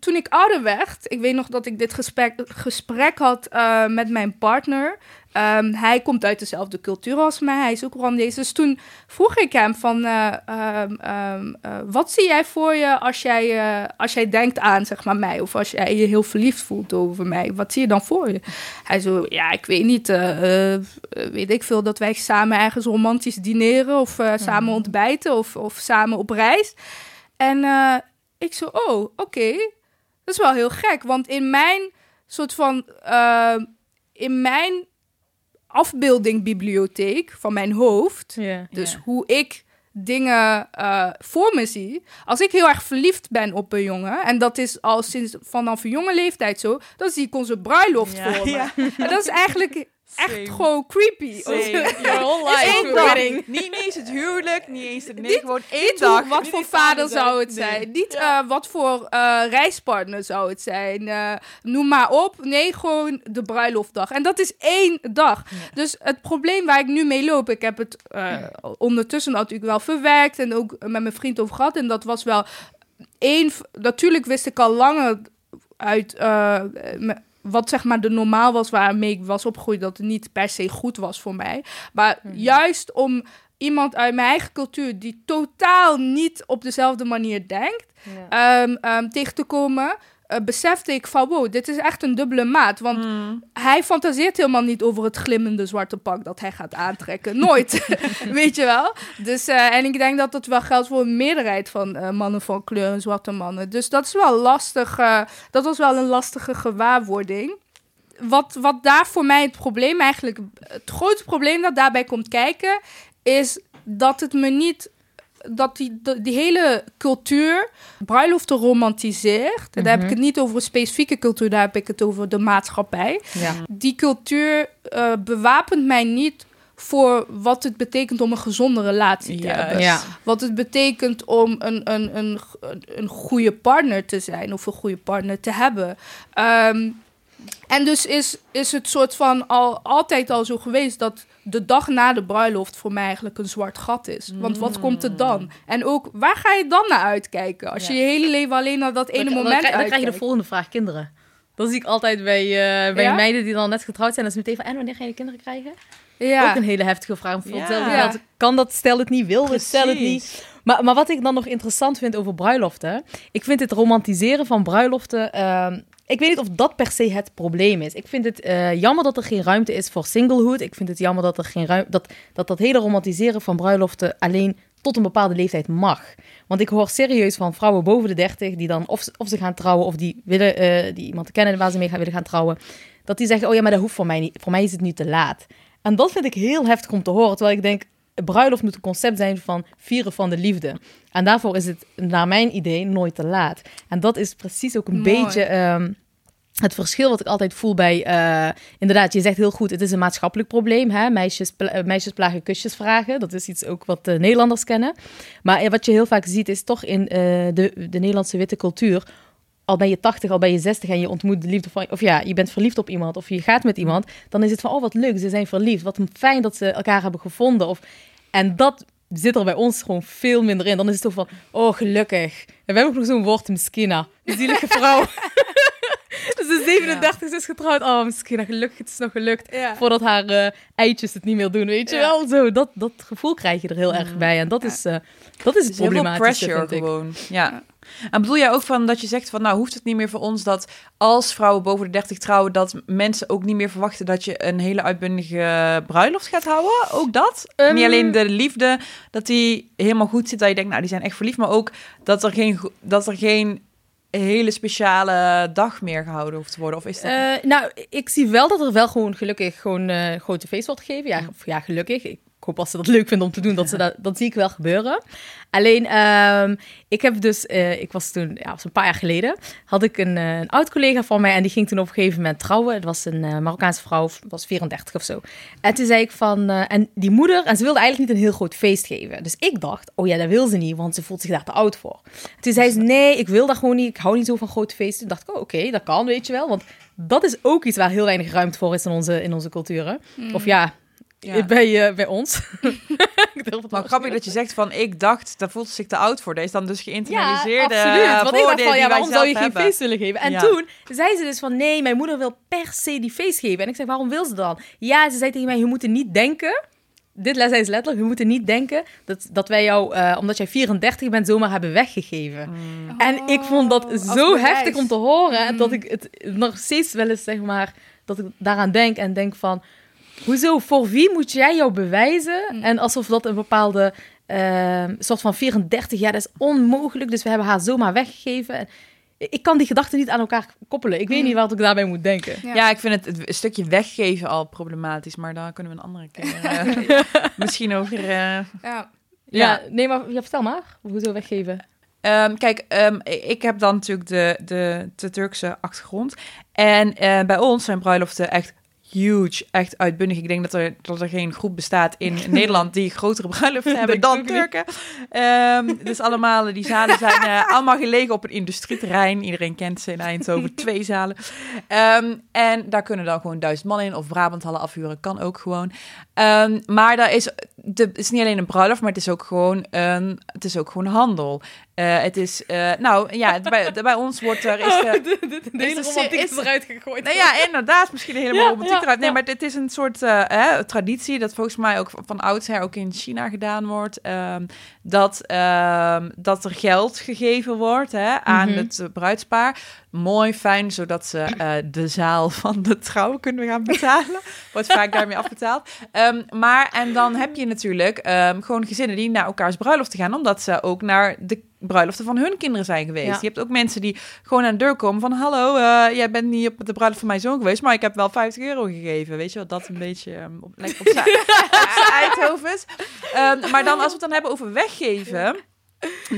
toen ik ouder werd, ik weet nog dat ik dit gesprek, gesprek had eh, met mijn partner. Ehm, hij komt uit dezelfde cultuur als mij, hij is ook Rwandees. Dus toen vroeg ik hem van, eh, ehm, ehm, eh, wat zie jij voor je als jij, als jij denkt aan zeg maar, mij? Of als jij je heel verliefd voelt over mij? Wat zie je dan voor je? Hij zo, ja, ik weet niet, weet ik veel, dat wij samen ergens romantisch dineren of samen ontbijten of, of samen op reis. En ik zo, oh, oké. Dat is wel heel gek, want in mijn soort van, eh, in mijn afbeeldingbibliotheek van mijn hoofd, dus hoe ik dingen eh, voor me zie. Als ik heel erg verliefd ben op een jongen, en dat is al sinds vanaf een jonge leeftijd zo, dan zie ik onze bruiloft Ja. voor me. Ja. En dat is eigenlijk echt Same. gewoon creepy. Your life a dag. wedding. Niet, niet eens het huwelijk, niet eens het nee, Niet- gewoon één Niet dag. hoe- wat Niet voor vader zijn. zou het Nee. zijn. Niet eh, wat voor eh, reispartner zou het zijn. Eh, noem maar op. Nee, gewoon de bruiloftdag. En dat is één dag. Dus het probleem waar ik nu mee loop... Ik heb het eh, ondertussen natuurlijk wel verwerkt... en ook met mijn vriend over gehad. En dat was wel één... Natuurlijk wist ik al langer uit... eh, me- wat zeg maar de normaal was waarmee ik was opgegroeid... dat het niet per se goed was voor mij. Maar juist om iemand uit mijn eigen cultuur... die totaal niet op dezelfde manier denkt... Ja. ehm, ehm, tegen te komen... eh, besefte ik van, wow, dit is echt een dubbele maat. Want Mm. hij fantaseert helemaal niet over het glimmende zwarte pak dat hij gaat aantrekken. Nooit. Weet je wel? Dus, eh, en ik denk dat dat wel geldt voor een meerderheid van eh, mannen van kleur en zwarte mannen. Dus dat is wel lastig. dat was wel een lastige gewaarwording. Wat, wat daar voor mij het probleem eigenlijk... Het grootste probleem dat daarbij komt kijken... is dat het me niet... Dat die, die, die hele cultuur bruiloften romantiseert. En daar heb ik het niet over een specifieke cultuur, daar heb ik het over de maatschappij Ja. die cultuur eh, bewapent mij niet voor wat het betekent om een gezonde relatie te hebben. Ja. Wat het betekent om een, een, een, een goede partner te zijn of een goede partner te hebben. Ehm, En dus is, is het soort van al, altijd al zo geweest dat de dag na de bruiloft voor mij eigenlijk een zwart gat is. Want wat komt er dan? En ook, waar ga je dan naar uitkijken? Als je Ja. je hele leven alleen naar dat ene dan, moment dan, krijg, dan krijg je de volgende vraag, kinderen. Dat zie ik altijd bij, eh, bij Ja? meiden die dan net getrouwd zijn. Dat is meteen van, en wanneer ga je kinderen krijgen? Ja. Ook een hele heftige vraag. Ja. geld, Kan dat, stel het niet, wil het, stel het niet. Maar, maar wat ik dan nog interessant vind over bruiloften. Ik vind het romantiseren van bruiloften. ehm, ik weet niet of dat per se het probleem is. Ik vind het eh, jammer dat er geen ruimte is voor singlehood. Ik vind het jammer dat er geen ruimte. Dat, dat dat hele romantiseren van bruiloften alleen tot een bepaalde leeftijd mag. Want ik hoor serieus van vrouwen boven de 30 die dan of, ze- of ze gaan trouwen of die willen eh, die iemand kennen waar ze mee gaan willen gaan trouwen. Dat die zeggen: Oh ja, maar dat hoeft voor mij niet. Voor mij is het nu te laat. En dat vind ik heel heftig om te horen. Terwijl ik denk, bruiloft moet een concept zijn van vieren van de liefde. En daarvoor is het, naar mijn idee, nooit te laat. En dat is precies ook een Mooi. beetje ehm, het verschil wat ik altijd voel bij... eh, inderdaad, je zegt heel goed, het is een maatschappelijk probleem. Hè? Meisjes, pla- eh, meisjes plagen kusjes vragen. Dat is iets ook wat de Nederlanders kennen. Maar eh, wat je heel vaak ziet, is toch in de, de Nederlandse witte cultuur... Al ben je 80, al ben je 60 en je ontmoet de liefde van... Of ja, je bent verliefd op iemand of je gaat met iemand. Dan is het van, oh wat leuk, ze zijn verliefd. Wat fijn dat ze elkaar hebben gevonden. Of, en dat zit er bij ons gewoon veel minder in. Dan is het toch van, oh gelukkig. En we hebben ook zo'n woord, miskina. Zielige vrouw. dus de 37 is getrouwd. Oh, miskina, gelukkig, het is nog gelukt. Ja. Voordat haar eh, eitjes het niet meer doen, weet je Ja. wel. Zo, dat, dat gevoel krijg je er heel erg bij. En dat is, eh, dat is Dus problematische, pressure gewoon. Ja. En bedoel jij ook van dat je zegt van nou hoeft het niet meer voor ons dat als vrouwen boven de 30 trouwen, dat mensen ook niet meer verwachten dat je een hele uitbundige bruiloft gaat houden? Ook dat? Ehm, niet alleen de liefde, dat die helemaal goed zit, dat je denkt, nou die zijn echt verliefd, maar ook dat er geen, dat er geen hele speciale dag meer gehouden hoeft te worden. Of is dat? Eh, nou, ik zie wel dat er wel gewoon gelukkig gewoon eh, een grote feest wordt gegeven. Ja, of, ja, gelukkig. Ik hoop als ze dat leuk vinden om te doen, dat, ze dat, dat zie ik wel gebeuren. Alleen, ehm, ik heb dus, eh, ik was toen, ja, was een paar jaar geleden, had ik een, eh, een oud collega van mij en die ging toen op een gegeven moment trouwen. Het was een eh, Marokkaanse vrouw, was 34 of zo. En toen zei ik van, en die moeder, en ze wilde eigenlijk niet een heel groot feest geven. Dus ik dacht, oh ja, dat wil ze niet, want ze voelt zich daar te oud voor. Toen zei ze, nee, ik wil dat gewoon niet, ik hou niet zo van grote feesten. Toen dacht ik, oh, oké, dat kan, weet je wel, want dat is ook iets waar heel weinig ruimte voor is in onze, in onze culturen. Of ja, Ja. bij, bij ons. Maar grappig dat je zegt van ik dacht, daar voelt ze zich te oud voor. Dat is dan dus Ja, geïnternaliseerde absoluut. Want ik dacht van, die ja, wij waarom zou je geen hebben. feest willen geven? En Ja. toen zei ze dus van, nee, mijn moeder wil per se die feest geven. En ik zei, waarom wil ze dan? Ja, ze zei tegen mij, je moet er niet denken... Dit zei ze letterlijk, we moeten niet denken dat, dat wij jou, eh, omdat jij 34 bent, zomaar hebben weggegeven. Mm. En ik vond dat Oh, zo heftig om te horen, Mm. dat ik het nog steeds wel eens, zeg maar, dat ik daaraan denk en denk van, hoezo, voor wie moet jij jou bewijzen? Mm. En alsof dat een bepaalde ehm, soort van 34 jaar, dat is onmogelijk, dus we hebben haar zomaar weggegeven. En ik kan die gedachten niet aan elkaar koppelen. Ik weet Mm. niet wat ik daarbij moet denken. Ja. Ja. ik vind het, het stukje weggeven al problematisch, maar daar kunnen we een andere keer eh, misschien over. eh, Ja. Ja, Ja. nee, maar ja, vertel maar. Hoezo weggeven? Ehm, kijk, ehm, ik heb dan natuurlijk de, de, de Turkse achtergrond. En eh, bij ons zijn bruiloften echt huge, echt uitbundig. Ik denk dat er, dat er geen groep bestaat in Nederland die grotere bruiloften hebben dan Turken. Ehm, dus allemaal, die zalen zijn eh, allemaal gelegen op een industrieterrein. Iedereen kent ze in Eindhoven, twee zalen. Ehm, en daar kunnen dan gewoon duizend man in. Of Brabanthallen afhuren, kan ook gewoon. Ehm, maar daar is, de, het is niet alleen een bruiloft, maar het is ook gewoon, het is ook gewoon handel. Eh, het is, eh, nou ja, bij, bij ons wordt er... Is de, de, de, de hele romantiek is eruit gegooid. nou ja, inderdaad, misschien helemaal Ja, romantiek ja, eruit. Nee, ja. maar het is een soort eh, hè, traditie dat volgens mij ook van oudsher ook in China gedaan wordt. ehm, dat, ehm, dat er geld gegeven wordt hè, aan Mhm. het bruidspaar. Mooi, fijn, zodat ze de zaal van de trouw kunnen gaan betalen. Wordt vaak daarmee afbetaald. Ehm, maar, en dan heb je natuurlijk gewoon gezinnen die naar elkaars bruiloft gaan, omdat ze ook naar de bruiloften van hun kinderen zijn geweest. Ja. Je hebt ook mensen die gewoon aan de deur komen van... hallo, eh, jij bent niet op de bruiloft van mijn zoon geweest... maar ik heb wel 50 euro gegeven. Weet je wat, dat een beetje ehm, op, lekker op zijn Eindhovens. Ehm, maar dan als we het dan hebben over weggeven...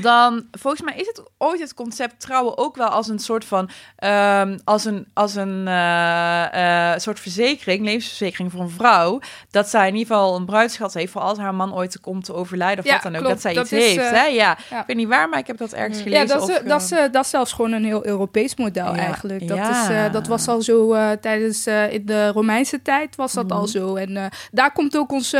dan volgens mij is het ooit het concept trouwen ook wel als een soort van um, als een als een uh, uh, soort verzekering, levensverzekering voor een vrouw, dat zij in ieder geval een bruidschat heeft voor als haar man ooit komt te overlijden of ja, wat dan ook, klopt. dat zij dat iets is, heeft. Uh, hè? Ja. ja. ik weet niet waar, maar ik heb dat ergens gelezen. Ja, dat, is, dat, is, dat is zelfs gewoon een heel Europees model eigenlijk. Dat, is, dat was al zo tijdens in de Romeinse tijd was dat mm. al zo. En daar komt ook ons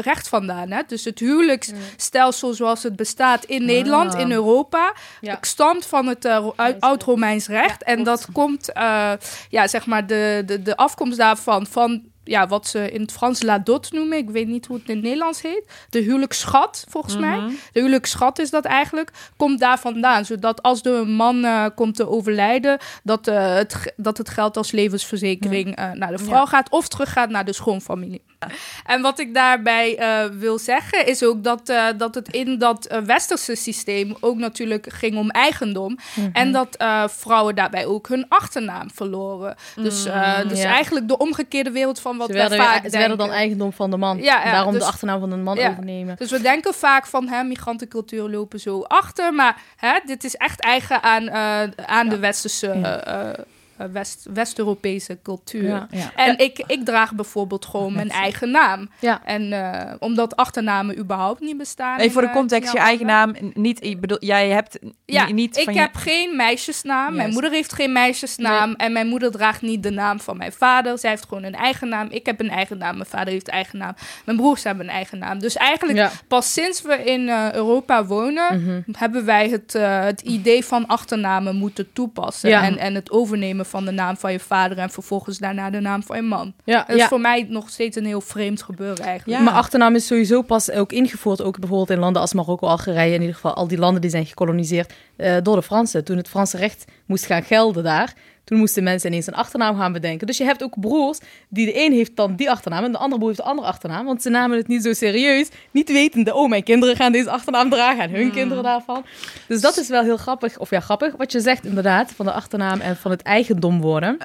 recht vandaan. Hè? Dus het huwelijksstelsel zoals het bestaat in Nederland, in Europa, ja. stamt van het uh, oud-Romeins recht. en dat komt, uh, ja, zeg maar, de, de, de afkomst daarvan van ja, wat ze in het Frans la dot noemen. Ik weet niet hoe het in het Nederlands heet. De huwelijksschat, volgens mij. Mhm. De huwelijksschat is dat eigenlijk. Komt daar vandaan. Zodat als de man uh, komt te overlijden, dat, uh, het, dat het geld als levensverzekering uh, naar de vrouw gaat of teruggaat naar de schoonfamilie. En wat ik daarbij wil zeggen, is ook dat, dat het in dat westerse systeem ook natuurlijk ging om eigendom. Mhm. En dat vrouwen daarbij ook hun achternaam verloren. Dus, mhm, dus eigenlijk de omgekeerde wereld van wat ze werden, vaak Ze werden dan eigendom van de man. Ja, daarom de dus- achternaam van de man overnemen. Dus we denken vaak van hè, migrantencultuur lopen zo achter. Maar hè, dit is echt eigen aan, uh, aan de westerse uh, eh, West, West-Europese cultuur. En ik, ik draag bijvoorbeeld gewoon mijn eigen naam. En uh, omdat achternamen überhaupt niet bestaan. Nee, voor de eh, context, je eigen naam niet. Ik bedoel, jij hebt ja, niet. Ik heb geen meisjesnaam. Mijn moeder heeft geen meisjesnaam. En mijn moeder draagt niet de naam van mijn vader. Zij heeft gewoon een eigen naam. Ik heb een eigen naam. Mijn vader heeft een eigen naam. Mijn broers hebben een eigen naam. Dus eigenlijk pas sinds we in Europa wonen, mhm. hebben wij het, het idee van achternamen moeten toepassen. En, en het overnemen van de naam van je vader en vervolgens daarna de naam van je man. Ja, dat is voor mij nog steeds een heel vreemd gebeuren eigenlijk. Ja. Mijn achternaam is sowieso pas ook ingevoerd, ook bijvoorbeeld in landen als Marokko, Algerije, in ieder geval al die landen die zijn gekoloniseerd uh, door de Fransen. Toen het Franse recht moest gaan gelden daar, toen moesten mensen ineens een achternaam gaan bedenken. Dus je hebt ook broers die de een heeft dan die achternaam en de andere broer heeft de andere achternaam. Want ze namen het niet zo serieus. Niet wetende, oh mijn kinderen gaan deze achternaam dragen en hun hmm. kinderen daarvan. Dus dat is wel heel grappig. Of ja, grappig wat je zegt inderdaad, van de achternaam en van het eigendom worden.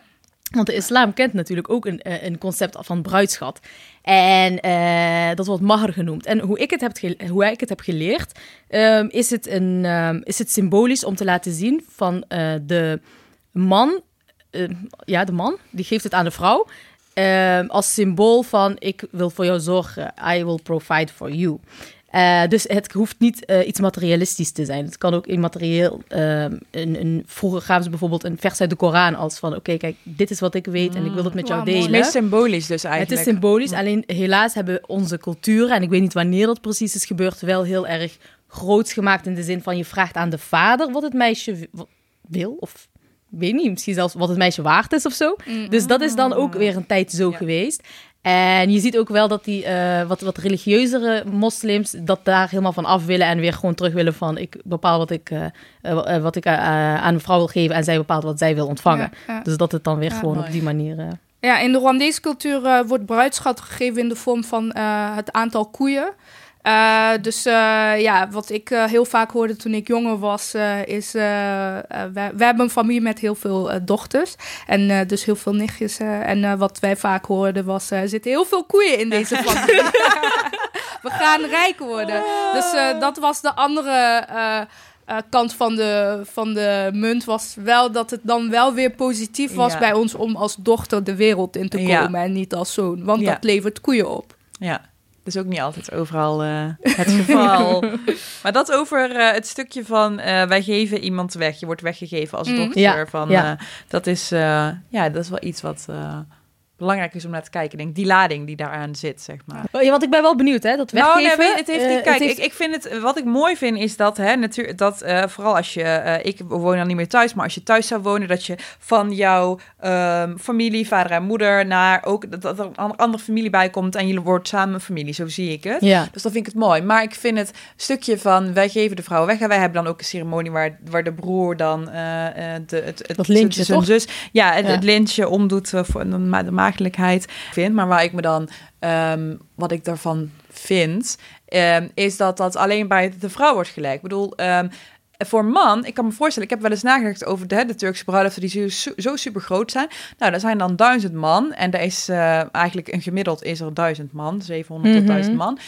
Want de islam kent natuurlijk ook een, eh, een concept van bruidschat. En uh, dat wordt mahr genoemd. En hoe ik het heb, hoe ik het heb geleerd, um, is, het een, um, is het symbolisch om te laten zien van uh, de man uh, ja, de man, die geeft het aan de vrouw. Uh, als symbool van ik wil voor jou zorgen. I will provide for you. Uh, dus het hoeft niet uh, iets materialistisch te zijn. Het kan ook immaterieel. Uh, een, een, vroeger gaven ze bijvoorbeeld een vers uit de Koran als van... oké, kijk, dit is wat ik weet en ik wil het met jou delen. Het is symbolisch dus eigenlijk. Het is symbolisch, alleen helaas hebben onze culturen... en ik weet niet wanneer dat precies is gebeurd... wel heel erg groots gemaakt in de zin van... je vraagt aan de vader wat het meisje wil of weet niet, misschien zelfs wat het meisje waard is of zo. Mm. Dus dat is dan ook weer een tijd zo geweest. En je ziet ook wel dat die uh, wat, wat religieuzere moslims dat daar helemaal van af willen en weer gewoon terug willen van ik bepaal wat ik, uh, uh, wat ik aan een vrouw wil geven en zij bepaalt wat zij wil ontvangen. Dus dat het dan weer gewoon op die manier. Ja, in de Rwandese cultuur wordt bruidschat gegeven in de vorm van het aantal koeien. Uh, dus uh, ja, wat ik uh, heel vaak hoorde toen ik jonger was, is... we, we, hebben een familie met heel veel dochters. En dus heel veel nichtjes. en wat wij vaak hoorden was, er zitten heel veel koeien in deze familie. we gaan rijk worden. Dus dat was de andere... kant van de, van de munt was wel dat het dan wel weer positief was bij ons om als dochter de wereld in te komen en niet als zoon. Want dat levert koeien op. Ja, dat is ook niet altijd overal uh, het geval. maar dat over uh, het stukje van uh, wij geven iemand weg. Je wordt weggegeven als mm. dochter. Ja, van, ja. dat, is, ja, dat is wel iets wat belangrijk is om naar te kijken. denk die lading die daaraan zit, zeg maar. Oh, ja, want ik ben wel benieuwd, hè? Dat weggeven. Nou, nee, het heeft niet. kijk, ik, ik vind het. Wat ik mooi vind is dat, hè, natuurlijk, dat uh, vooral als je, uh, ik woon dan niet meer thuis, maar als je thuis zou wonen, dat je van jouw um, familie, vader en moeder, naar ook dat, er een andere familie bij komt en je wordt samen een familie. Zo zie ik het. Ja. Dus dat vind ik het mooi. Maar ik vind het stukje van wij geven de vrouw weg en wij hebben dan ook een ceremonie waar, waar de broer dan de, het, het, dat lintje, zijn zus, ja, het, ja. het lintje omdoet voor de, de maagdelijkheid vind. Maar waar ik me dan, um, wat ik daarvan vind, um, is dat dat alleen bij de vrouw wordt gelijk. Ik bedoel, um, voor man, ik kan me voorstellen, ik heb wel eens nagedacht over de, de Turkse bruiloften die zo, zo super groot zijn. Nou, er zijn dan duizend man en er is uh, eigenlijk een gemiddeld is er duizend man, 700 mm -hmm. tot 1000 man.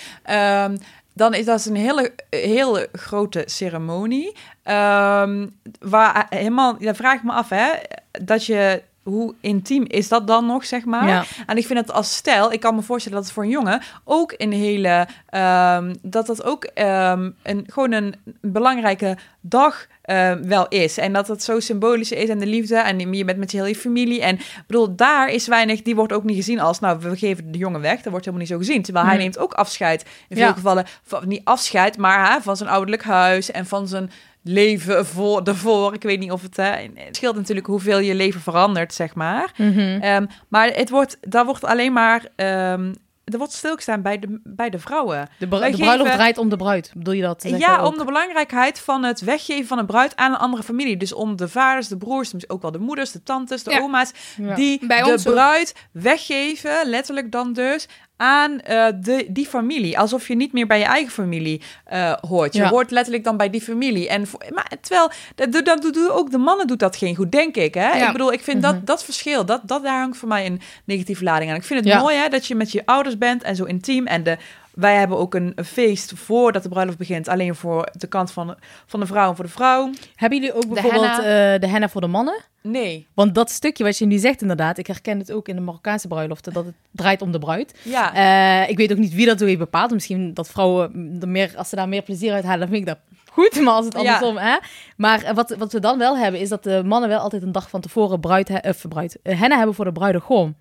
Um, dan is dat een hele, hele grote ceremonie. Ehm, waar helemaal, dan vraag ik me af, hè, dat je hoe intiem is dat dan nog, zeg maar? Ja. En ik vind het als stijl, ik kan me voorstellen dat het voor een jongen ook een hele, ehm, dat dat ook ehm, een, gewoon een belangrijke dag ehm, wel is. En dat het zo symbolisch is en de liefde en je bent met je hele familie. En ik bedoel, daar is weinig, die wordt ook niet gezien als, nou, we geven de jongen weg. Dat wordt helemaal niet zo gezien. Terwijl hij neemt ook afscheid. In veel Ja. gevallen, van, niet afscheid, maar hè, van zijn ouderlijk huis en van zijn leven voor daarvoor. Ik weet niet of het, hè, het scheelt natuurlijk hoeveel je leven verandert, zeg maar. Ehm, maar het wordt, daar wordt alleen maar, ehm, er wordt stilgestaan bij de, bij de vrouwen. De, de bruiloft geven- draait om de bruid. Bedoel je dat? Ja, ook? om de belangrijkheid van het weggeven van een bruid aan een andere familie. Dus om de vaders, de broers, misschien ook wel de moeders, de tantes, de Ja. oma's, Ja. die Bij de bruid weggeven, letterlijk dan dus, aan eh, de, die familie. Alsof je niet meer bij je eigen familie eh, hoort. Je Ja. hoort letterlijk dan bij die familie. En voor, maar terwijl, dat, dat, dat doen ook de mannen doet dat geen goed, denk ik. Hè? Ja. Ik bedoel, ik vind Mhm. dat, dat verschil, dat, dat, daar hangt voor mij een negatieve lading aan. Ik vind het Ja. mooi hè, dat je met je ouders bent en zo intiem. En de, wij hebben ook een, een feest voordat de bruiloft begint. Alleen voor de kant van, van de vrouw en voor de vrouw. Hebben jullie ook bijvoorbeeld henna. eh, de henna voor de mannen? Nee. Want dat stukje wat je nu zegt inderdaad, ik herken het ook in de Marokkaanse bruiloften, dat het draait om de bruid. Ja. Eh, ik weet ook niet wie dat zo heeft bepaald. Misschien dat vrouwen er meer, als ze daar meer plezier uit halen, dan vind ik dat goed. Maar als het Ja. andersom, hè. Maar eh, wat, wat we dan wel hebben, is dat de mannen wel altijd een dag van tevoren bruid, he- of bruid, henna hebben voor de bruidegom.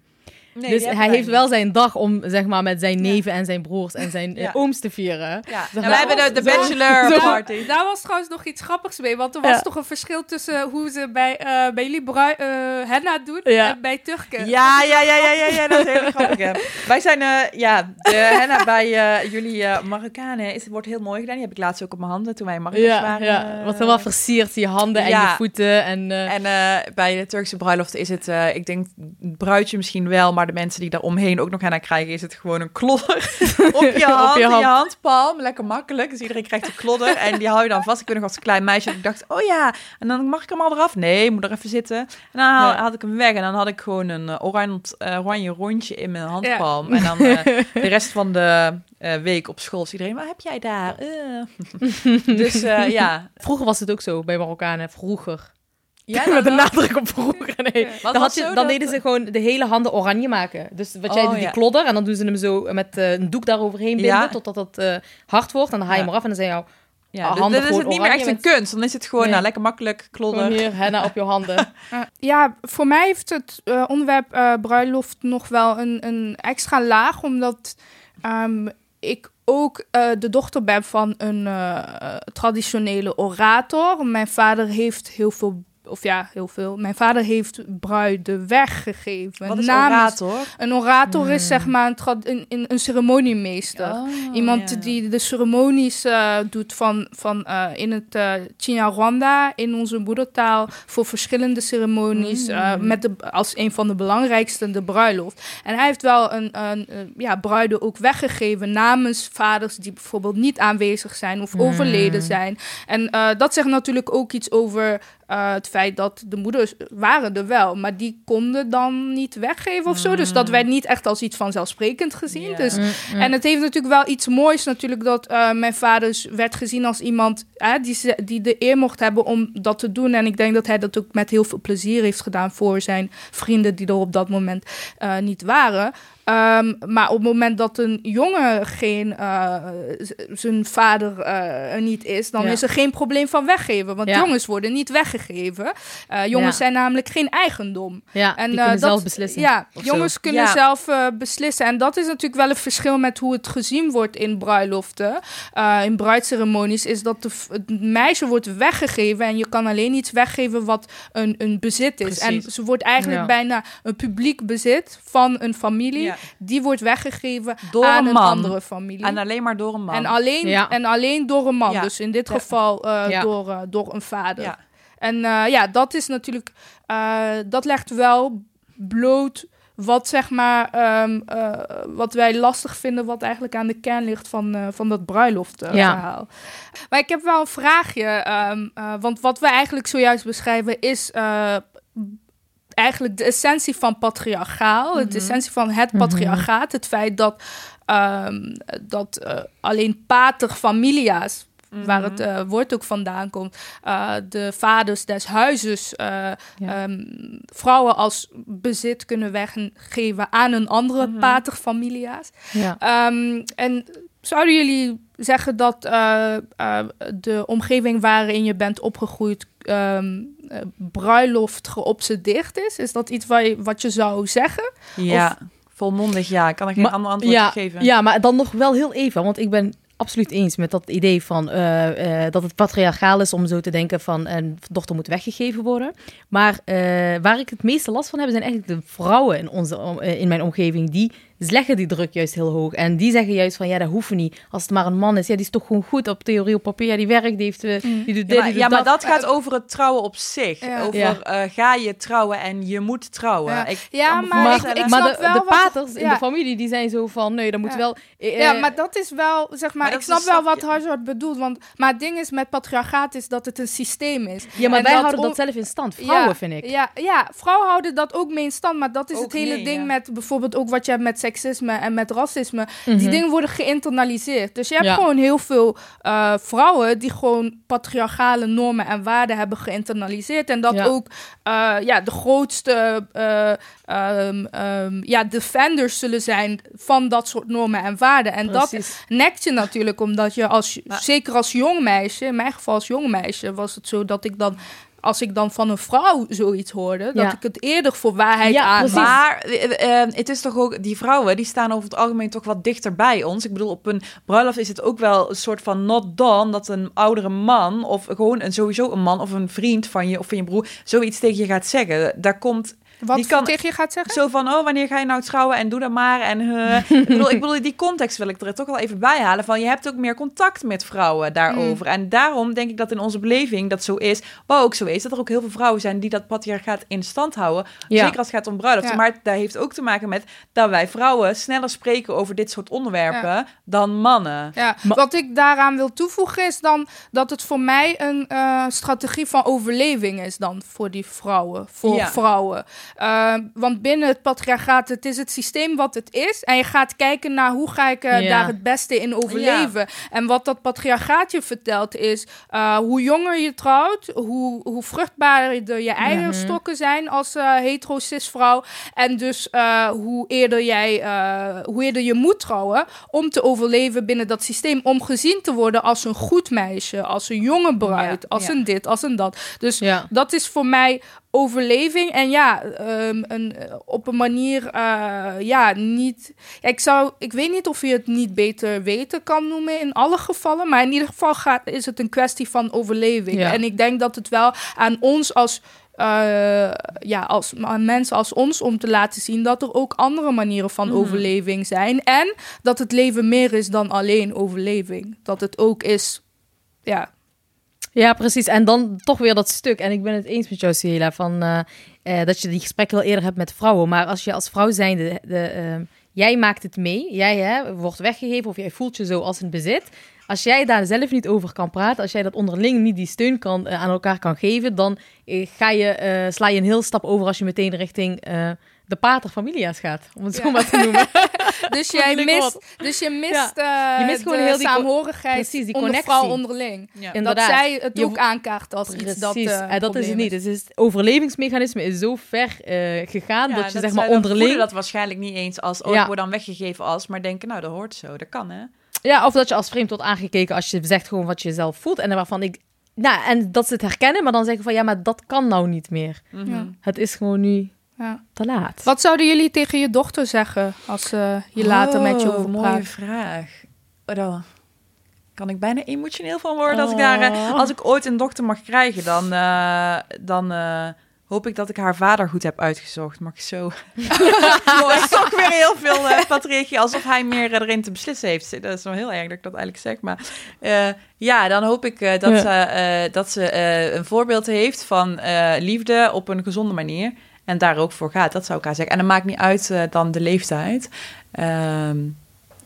Nee, dus hij heeft wel zijn dag om, zeg maar, met zijn Ja. neven en zijn broers en zijn eh, Ja. ooms te vieren. Ja. Zeg En maar- wij hebben de, bachelor zo- party. Daar was trouwens nog iets grappigs mee. Want er was Ja. toch een verschil tussen hoe ze bij, eh, bij jullie brui- eh, henna doen Ja. en bij Turken. Ja, ja, ja, ja, ja, ja, dat is heel grappig. hè. Wij zijn, eh, ja, de henna bij eh, jullie Marokkanen is, wordt heel mooi gedaan. Die heb ik laatst ook op mijn handen toen wij in Marokko waren. ja. Wat helemaal versierd, je handen en je voeten. En, eh, En eh, bij de Turkse bruiloft is het, eh, ik denk, het bruidje misschien wel, maar de mensen die daar omheen ook nog henna krijgen, is het gewoon een klodder op je hand, je in je hand. handpalm. Lekker makkelijk. Dus iedereen krijgt een klodder en die hou je dan vast. Ik weet nog als klein meisje ik dacht, oh ja, en dan mag ik hem al eraf. Nee, moet er even zitten. En dan haal- Ja. had ik hem weg en dan had ik gewoon een eh, oranje, eh, oranje rondje in mijn handpalm. En dan eh, de rest van de week op school is iedereen, wat heb jij daar? Dus ja. Vroeger was het ook zo bij Marokkanen, vroeger. Ja Met een dan- nadruk op vroeger. Nee. Dan, had je, dan deden ze gewoon de hele handen oranje maken. Dus wat jij Oh, doet, die ja. klodder. En dan doen ze hem zo met eh, een doek daaroverheen binden. Ja. Totdat het eh, hard wordt. En dan haal je Ja. hem eraf. En dan zijn jou Ja, dus handen dan is het niet meer echt een kunst. Dan is het gewoon Nee. nou, lekker makkelijk klodder. gewoon hier henna op je handen. Uh, ja, voor mij heeft het eh, onderwerp eh, bruiloft nog wel een, een extra laag, omdat ehm, ik ook eh, de dochter ben van een eh, traditionele orator. Mijn vader heeft heel veel, of ja, heel veel. Mijn vader heeft bruiden weggegeven. Wat is namens- orator? Een orator is zeg maar een, trad- een, een, een ceremoniemeester. Oh, Iemand ja. die de ceremonies eh, doet van, van eh, in het uh, Chinyarwanda, in onze moedertaal, voor verschillende ceremonies, Mm. eh, met de, als een van de belangrijkste de bruiloft. En hij heeft wel een, een, eh, ja, bruiden ook weggegeven namens vaders die bijvoorbeeld niet aanwezig zijn of Mm. overleden zijn. En eh, dat zegt natuurlijk ook iets over eh, het feit dat de moeders waren er wel, maar die konden dan niet weggeven of zo. Dus dat werd niet echt als iets vanzelfsprekend gezien. Dus Mm, mm. en het heeft natuurlijk wel iets moois natuurlijk dat eh, mijn vader werd gezien als iemand hè, die, ze- die de eer mocht hebben om dat te doen. En ik denk dat hij dat ook met heel veel plezier heeft gedaan voor zijn vrienden die er op dat moment eh, niet waren. Ehm, maar op het moment dat een jongen geen, eh, zijn vader eh, er niet is, dan Ja. is er geen probleem van weggeven. Want Ja. jongens worden niet weggegeven. Eh, jongens Ja. zijn namelijk geen eigendom. ja, En, die eh, kunnen dat- zelf beslissen. Ja, jongens zo. kunnen Ja. zelf eh, beslissen. En dat is natuurlijk wel een verschil met hoe het gezien wordt in bruiloften. Eh, in bruidceremonies is dat de, het meisje wordt weggegeven. En je kan alleen iets weggeven wat een, een bezit is. Precies. En ze wordt eigenlijk Ja. bijna een publiek bezit van een familie. Ja. Die wordt weggegeven Door aan een man. andere familie. En alleen maar door een man. En alleen, Ja. en alleen door een man. Ja. Dus in dit Ja. geval eh, Ja. door, eh, door een vader. Ja. En eh, ja, dat is natuurlijk, eh, dat legt wel bloot wat zeg maar, ehm, eh, wat wij lastig vinden, wat eigenlijk aan de kern ligt van, eh, van dat bruiloftverhaal. Ja. verhaal. Maar ik heb wel een vraagje, ehm, eh, want wat we eigenlijk zojuist beschrijven is eh, eigenlijk de essentie van patriarchaal, de Mhm. essentie van het patriarchaat, het feit dat ehm, dat alleen pater familia's waar het uh, woord ook vandaan komt. Uh, de vaders des huizes ja. um, vrouwen als bezit kunnen weggeven aan een andere paterfamilia's. Ja. Um, en zouden jullie zeggen dat de omgeving waarin je bent opgegroeid um, bruiloft geobsedeerd is? Is dat iets wat je, wat je zou zeggen? Ja. Of... Volmondig ja, kan ik geen ander antwoord ja, geven. Ja, maar dan nog wel heel even, want ik ben absoluut eens met dat idee van uh, uh, dat het patriarchaal is om zo te denken van een dochter moet weggegeven worden. Maar uh, waar ik het meeste last van heb, zijn eigenlijk de vrouwen in, onze, in mijn omgeving die leggen die druk juist heel hoog. En die zeggen juist van, ja, dat hoeft niet. Als het maar een man is, ja, die is toch gewoon goed op theorie, op papier. Ja, die werkt, die heeft... Mm. Die doet dit, ja, maar, die ja, doet maar dat. gaat over het trouwen op zich. Ja. Over, Ja. uh, ga je trouwen en je moet trouwen. Ja. Ik maar ik- ik maar snap de, wel de wat- paters in de familie, die zijn zo van, nee, dat moet Ja. wel... eh, Ja, eh, maar dat is wel, zeg maar, ik snap wel wat. Hazard bedoelt. Want, maar het ding is met patriarchaat is dat het een systeem is. ja, maar En wij dat houden om- dat zelf in stand. Vrouwen, ja, vind ik. Ja, ja, vrouwen houden dat ook mee in stand. Maar dat is Ook het hele ding ja. met bijvoorbeeld ook wat je hebt met seksisme en met racisme. Mhm. Die dingen worden geïnternaliseerd. Dus je hebt Ja. gewoon heel veel eh, vrouwen die gewoon patriarchale normen en waarden hebben geïnternaliseerd. En dat Ja. ook eh, ja, de grootste eh, ehm, ehm, ja, defenders zullen zijn van dat soort normen en waarden. En dat nekt je natuurlijk, omdat je als, Maar- zeker als jong meisje, in mijn geval als jong meisje, was het zo dat ik dan, als ik dan van een vrouw zoiets hoorde, dat ik het eerder voor waarheid Ja, aan. Maar eh, eh, het is toch ook, die vrouwen die staan over het algemeen toch wat dichter bij ons. Ik bedoel, op een bruiloft is het ook wel een soort van not done dat een oudere man of gewoon een, sowieso een man of een vriend van je of van je broer zoiets tegen je gaat zeggen. Daar komt Wat die kan- tegen je gaat zeggen? zo van, oh, wanneer ga je nou trouwen en doe dat maar. En eh, ik, bedoel, ik bedoel, die context wil ik er toch wel even bij halen. Van, je hebt ook meer contact met vrouwen daarover. En daarom denk ik dat in onze beleving dat zo is. Wat ook zo is, dat er ook heel veel vrouwen zijn die dat patriarchaat in stand houden. Ja. Zeker als het gaat om bruiloft. Ja. Maar dat heeft ook te maken met dat wij vrouwen sneller spreken over dit soort onderwerpen dan mannen. Ja, wat ik daaraan wil toevoegen is dan dat het voor mij een eh, strategie van overleving is dan voor die vrouwen, voor Ja. vrouwen. Eh, want binnen het patriarchaat, het is het systeem wat het is. En je gaat kijken naar hoe ga ik eh, daar het beste in overleven. En wat dat patriarchaat je vertelt is eh, hoe jonger je trouwt, hoe, hoe vruchtbaarder je eierstokken zijn als hetero cis vrouw en dus hoe eerder jij, hoe eerder je moet trouwen om te overleven binnen dat systeem. Om gezien te worden als een goed meisje, als een jonge bruid, als een dit, als een dat. Dus dat is voor mij overleving. En ja, ehm, een, op een manier, eh, ja, niet... Ja, ik, zou, ik weet niet of je het niet beter weten kan noemen in alle gevallen. Maar in ieder geval gaat, is het een kwestie van overleving. Ja. En ik denk dat het wel aan ons als... eh, ja, als aan mensen als ons om te laten zien dat er ook andere manieren van Mhm. overleving zijn. En dat het leven meer is dan alleen overleving. Dat het ook is, ja, Ja, precies. En dan toch weer dat stuk. En ik ben het eens met jou, van eh, eh, dat je die gesprekken wel eerder hebt met vrouwen. Maar als je als vrouw zijnde, de, ehm, jij maakt het mee, jij hè, wordt weggegeven of jij voelt je zo als een bezit. Als jij daar zelf niet over kan praten, als jij dat onderling niet die steun kan, eh, aan elkaar kan geven, dan eh, ga je, eh, sla je een heel stap over als je meteen richting eh, de paterfamilia's gaat, om het zo Ja. maar te noemen. Dus jij mist, dus je mist, eh, Je mist gewoon de heel die saamhorigheid precies, die onder connectie. vrouw onderling. Ja. Inderdaad. Dat zij het Je- ook aankaart als iets dat Precies, eh, en dat is het niet. Het, is, het overlevingsmechanisme is zo ver eh, gegaan Ja, dat je zeg zij maar onderling... dat waarschijnlijk niet eens als, oh, Ja. ik word dan weggegeven als, maar denken, nou, dat hoort zo, dat kan, hè? Ja, of dat je als vreemd wordt aangekeken als je zegt gewoon wat je zelf voelt. En waarvan ik... Nou, en dat ze het herkennen, maar dan zeggen van ja, maar dat kan nou niet meer. Mhm. Ja. Het is gewoon nu Ja. te laat. Wat zouden jullie tegen je dochter zeggen als ze hier later met je Oh, over mooie praat? vraag. Oh, kan ik bijna emotioneel van worden als ik daar... eh, Oh. als ik ooit een dochter mag krijgen, dan, eh, dan eh, hoop ik dat ik haar vader goed heb uitgezocht. Mag ik zo... Mooi. Weer heel veel uh, patriarchie, alsof hij meer erin te beslissen heeft. Dat is wel heel erg dat ik dat eigenlijk zeg, maar... eh, ja, dan hoop ik eh, dat Ja. ze, eh, dat ze eh, een voorbeeld heeft van eh, liefde op een gezonde manier. En daar ook voor gaat, dat zou ik haar zeggen. En dat maakt niet uit eh, dan de leeftijd. Ehm,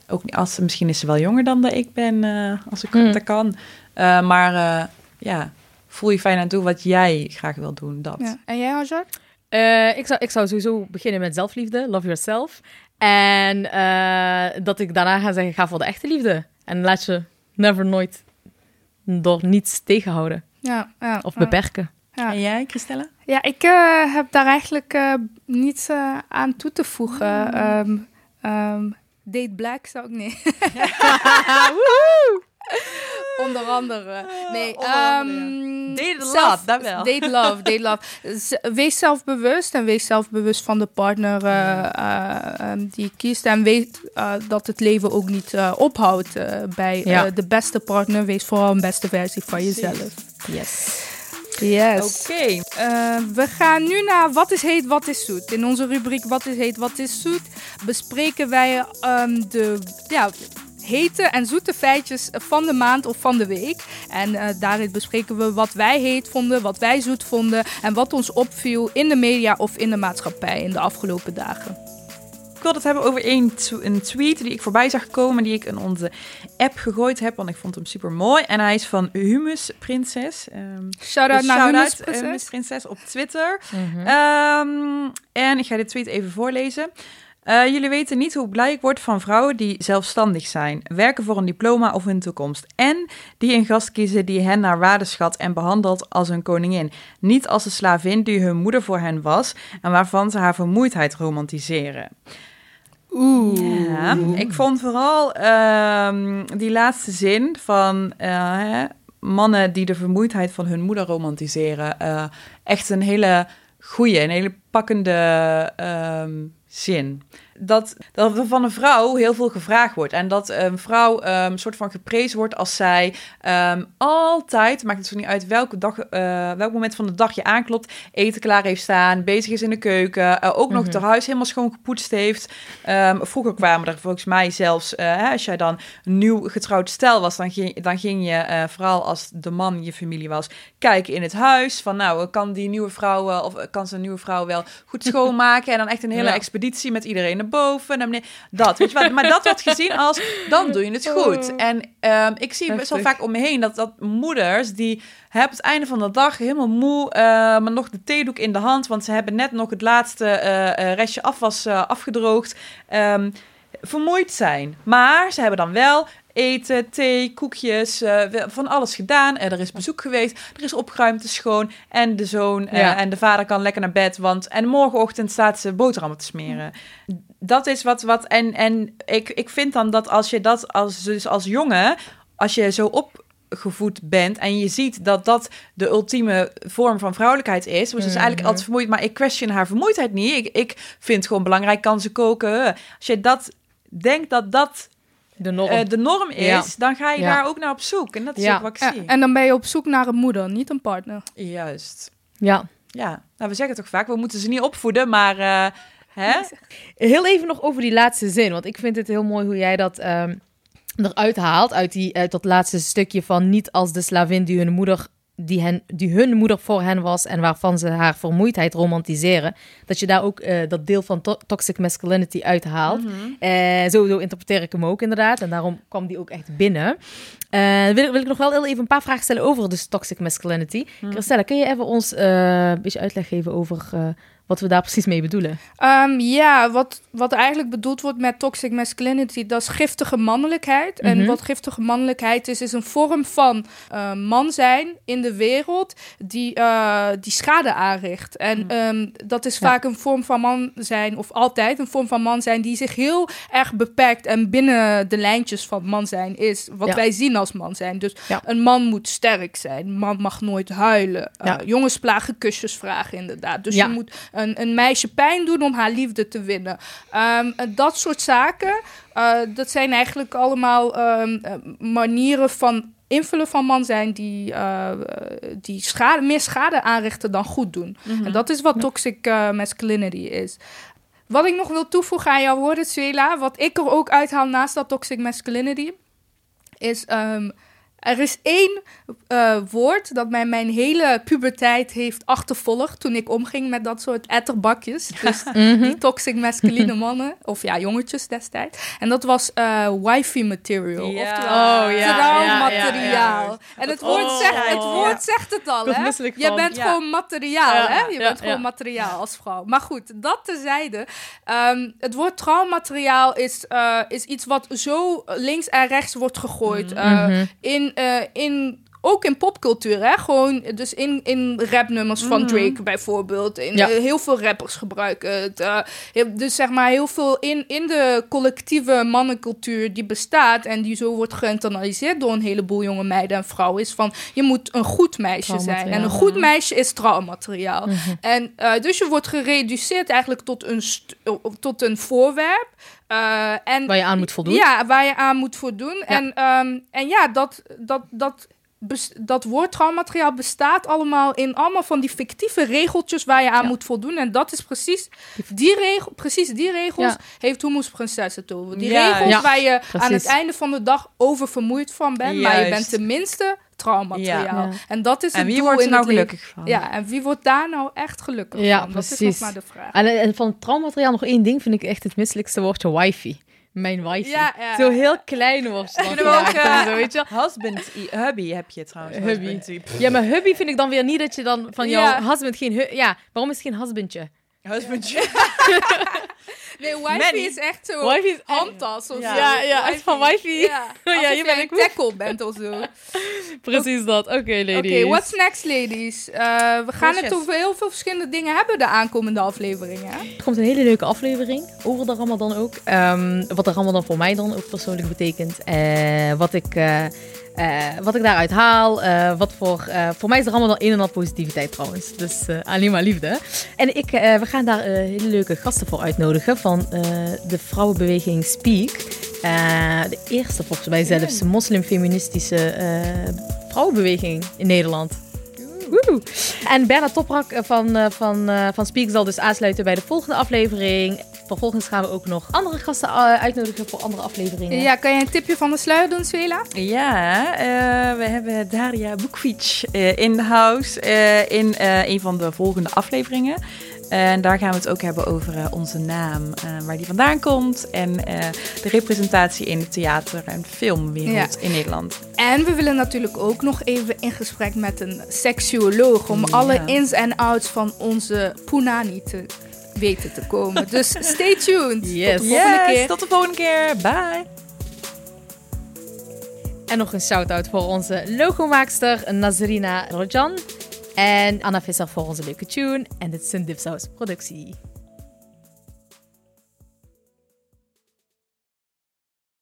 ook niet als misschien is ze wel jonger dan dat ik ben, eh, als ik Hmm. dat kan. Eh, maar eh, ja, voel je fijn aan toe wat jij graag wil doen. Dat. Ja. En jij, Hazard? Uh, ik, zou, ik zou sowieso beginnen met zelfliefde, love yourself. En uh, dat ik daarna ga zeggen, ga voor de echte liefde. En laat je never nooit door niets tegenhouden. Ja, ja of beperken. Ja. En jij, Christelle? Ja, ik uh, heb daar eigenlijk uh, niets uh, aan toe te voegen. Mm. Um, um, date Black zou ik niet. Onder andere. Nee, um, date love, dat wel. Date love, date love. Wees zelfbewust en wees zelfbewust van de partner die je kiest. En weet dat het leven ook niet ophoudt bij ja. de beste partner. Wees vooral een beste versie van jezelf. Yes. Yes. Oké. Uh, we gaan nu naar wat is heet, wat is zoet. In onze rubriek wat is heet, wat is zoet bespreken wij um, de ja, hete en zoete feitjes van de maand of van de week. En uh, daarin bespreken we wat wij heet vonden, wat wij zoet vonden en wat ons opviel in de media of in de maatschappij in de afgelopen dagen. Ik wil het hebben over een, een, tweet die ik voorbij zag komen, die ik in onze app gegooid heb, want ik vond hem super mooi. En hij is van Humus Prinses. Um, shout-out dus naar shout Humus Prinses. Humus Prinses op Twitter. Mm -hmm. um, en ik ga dit tweet even voorlezen. Uh, jullie weten niet hoe blij ik word van vrouwen die zelfstandig zijn, werken voor een diploma of hun toekomst. En die een gast kiezen die hen naar waarde schat en behandelt als een koningin. Niet als een slavin die hun moeder voor hen was en waarvan ze haar vermoeidheid romantiseren. Oeh. Ja, ik vond vooral uh, die laatste zin van uh, mannen die de vermoeidheid van hun moeder romantiseren. Uh, echt een hele goede, een hele pakkende ehm, zin dat, dat er van een vrouw heel veel gevraagd wordt. En dat een vrouw um, soort van geprezen wordt als zij um, altijd, maakt het zo niet uit welke dag, uh, welk moment van de dag je aanklopt, eten klaar heeft staan, bezig is in de keuken, uh, ook nog mm -hmm. huis helemaal schoon gepoetst heeft. Um, vroeger kwamen er volgens mij zelfs, uh, hè, als jij dan nieuw getrouwd stel was, dan ging, dan ging je, vooral als de man je familie was, kijken in het huis. Van nou, kan die nieuwe vrouw, of kan zijn nieuwe vrouw wel goed schoonmaken? En dan echt een hele ja. expeditie met iedereen boven, naar beneden. Dat, weet je wat? Maar dat wordt gezien als, dan doe je het goed. Oh. En um, ik zie best wel vaak om me heen dat, dat moeders die hebben het einde van de dag helemaal moe, uh, maar nog de theedoek in de hand, want ze hebben net nog het laatste uh, restje afwas afgedroogd. Um, vermoeid zijn. Maar ze hebben dan wel eten, thee, koekjes, uh, van alles gedaan. er is bezoek geweest, er is opgeruimd, is schoon. En de zoon uh, en de vader kan lekker naar bed, want... En morgenochtend staat ze boterhammen te smeren. Dat is wat... wat en en ik, ik vind dan dat als je dat als, dus als jongen... Als je zo opgevoed bent en je ziet dat dat de ultieme vorm van vrouwelijkheid is. Dus mm is eigenlijk altijd vermoeid, maar ik question haar vermoeidheid niet. Ik, ik vind gewoon belangrijk, kan ze koken. Als je dat denkt dat dat de norm, uh, de norm is, dan ga je daar ook naar op zoek. En dat is ook wat ik zie. En dan ben je op zoek naar een moeder, niet een partner. Juist. Ja. Ja, nou, we zeggen toch vaak, we moeten ze niet opvoeden, maar... Uh, hè? Heel even nog over die laatste zin, want ik vind het heel mooi hoe jij dat um, eruit haalt, uit, die, uit dat laatste stukje van niet als de slavin die hun moeder die, hen, die hun moeder voor hen was en waarvan ze haar vermoeidheid romantiseren, dat je daar ook uh, dat deel van to toxic masculinity uithaalt. Mm -hmm. uh, zo, zo, interpreteer ik hem ook inderdaad en daarom kwam die ook echt binnen. Uh, wil, wil, ik nog wel even een paar vragen stellen over dus toxic masculinity. Mm. Christelle, kun je even ons een beetje uitleg geven over wat we daar precies mee bedoelen. Um, ja, wat, wat eigenlijk bedoeld wordt met toxic masculinity, dat is giftige mannelijkheid. Mm -hmm. En mhm. wat giftige mannelijkheid is, is een vorm van uh, man zijn in de wereld die, uh, die schade aanricht. En mm. um, dat is ja. vaak een vorm van man zijn, of altijd een vorm van man zijn, die zich heel erg beperkt en binnen de lijntjes van man zijn is. Wat ja. wij zien als man zijn. Dus ja. een man moet sterk zijn. Een man mag nooit huilen. Uh, jongens plagen kusjes vragen, inderdaad. Dus je moet een, een meisje pijn doen om haar liefde te winnen. Um, dat soort zaken, uh, dat zijn eigenlijk allemaal um, manieren van invullen van man zijn die, uh, die schade, meer schade aanrichten dan goed doen. Mm -hmm. En dat is wat toxic uh, masculinity is. Wat ik nog wil toevoegen aan jouw woorden, Suela, wat ik er ook uithaal naast dat toxic masculinity, is um, Er is één uh, woord dat mij mijn hele puberteit heeft achtervolgd toen ik omging met dat soort etterbakjes. Dus mm die toxic masculine mannen, of ja, jongetjes destijds. En dat was uh, wifi material. Ja. Oftewel, oh, ja. En het woord, oh, zegt, het woord zegt het al, hè? Je bent gewoon materiaal, hè? Je bent gewoon materiaal als vrouw. Maar goed, dat tezijde. Um, het woord trouwmateriaal is, uh, is iets wat zo links en rechts wordt gegooid. Mm -hmm. in uh, in ook in popcultuur, hè? Gewoon, dus in, in rapnummers van mhm. Drake bijvoorbeeld. In, ja. heel veel rappers gebruiken het. Uh, dus zeg maar, heel veel in, in de collectieve mannencultuur die bestaat en die zo wordt geïnternaliseerd door een heleboel jonge meiden en vrouwen, is van je moet een goed meisje zijn. En een goed meisje is trouwmateriaal. Mhm. En uh, dus je wordt gereduceerd eigenlijk tot een, tot een voorwerp. Uh, en, waar je aan moet voldoen. Ja, waar je aan moet voldoen. Ja. En, um, en ja, dat, dat, dat dat woordtraumateriaal bestaat allemaal in allemaal van die fictieve regeltjes waar je aan moet voldoen. En dat is precies die, regel, precies die regels heeft Humus Prinses het over. Die regels waar je aan het einde van de dag over vermoeid van bent, maar je bent tenminste trouwmateriaal. En dat is en wie wordt er nou gelukkig van? Ja, en wie wordt daar nou echt gelukkig ja, van? Precies. Dat is nog maar de vraag. En, en van trouwmateriaal nog één ding vind ik echt het misselijkste woordje wifi mijn wifi. Ja, ja. Zo heel klein was dan ook, uh, zo, weet je Husband, hubby heb je trouwens. Hubby. Ja, maar hubby vind ik dan weer niet dat je dan van jouw husband geen... Ja, waarom is het geen husbandje? Husbandje. nee, wifi is echt zo wifi is handtas of ja. zo. Ja, ja, wifi. van wifi. Ja, ja hier ben ik tackle bent of zo. Precies dat. Oké, okay, ladies. Oké, okay, what's next, ladies? Uh, we gaan het over heel veel verschillende dingen hebben de aankomende afleveringen. Er komt een hele leuke aflevering over de Ramadan ook. Um, wat de Ramadan voor mij dan ook persoonlijk betekent. Uh, wat ik... Uh, uh, wat ik daaruit haal. Uh, wat voor, uh, voor mij is er allemaal dan een en al positiviteit trouwens. Dus alleen maar liefde. En ik, we gaan daar hele leuke gasten voor uitnodigen van de vrouwenbeweging Speak. de eerste volgens mij zelfs moslimfeministische vrouwenbeweging in Nederland. Woehoe. En Bernard Toprak van, van, van Speak zal dus aansluiten bij de volgende aflevering. Vervolgens gaan we ook nog andere gasten eh, uitnodigen voor andere afleveringen. Ja, kan je een tipje van de sluier doen, Svela? Ja, uh, we hebben Daria Boekfiets uh, in de house in een van de volgende afleveringen. En daar gaan we het ook hebben over onze naam, waar die vandaan komt en de representatie in de theater- en filmwereld in Nederland. En we willen natuurlijk ook nog even in gesprek met een seksuoloog om alle ins en outs van onze Punani te weten te komen. Dus stay tuned. Yes. Tot de volgende keer. Tot de volgende keer. Bye. En nog een shout-out voor onze logomaakster Nazrina Rojan. En Anna Visser voor onze leuke tune. En dit is een Dipsaus productie.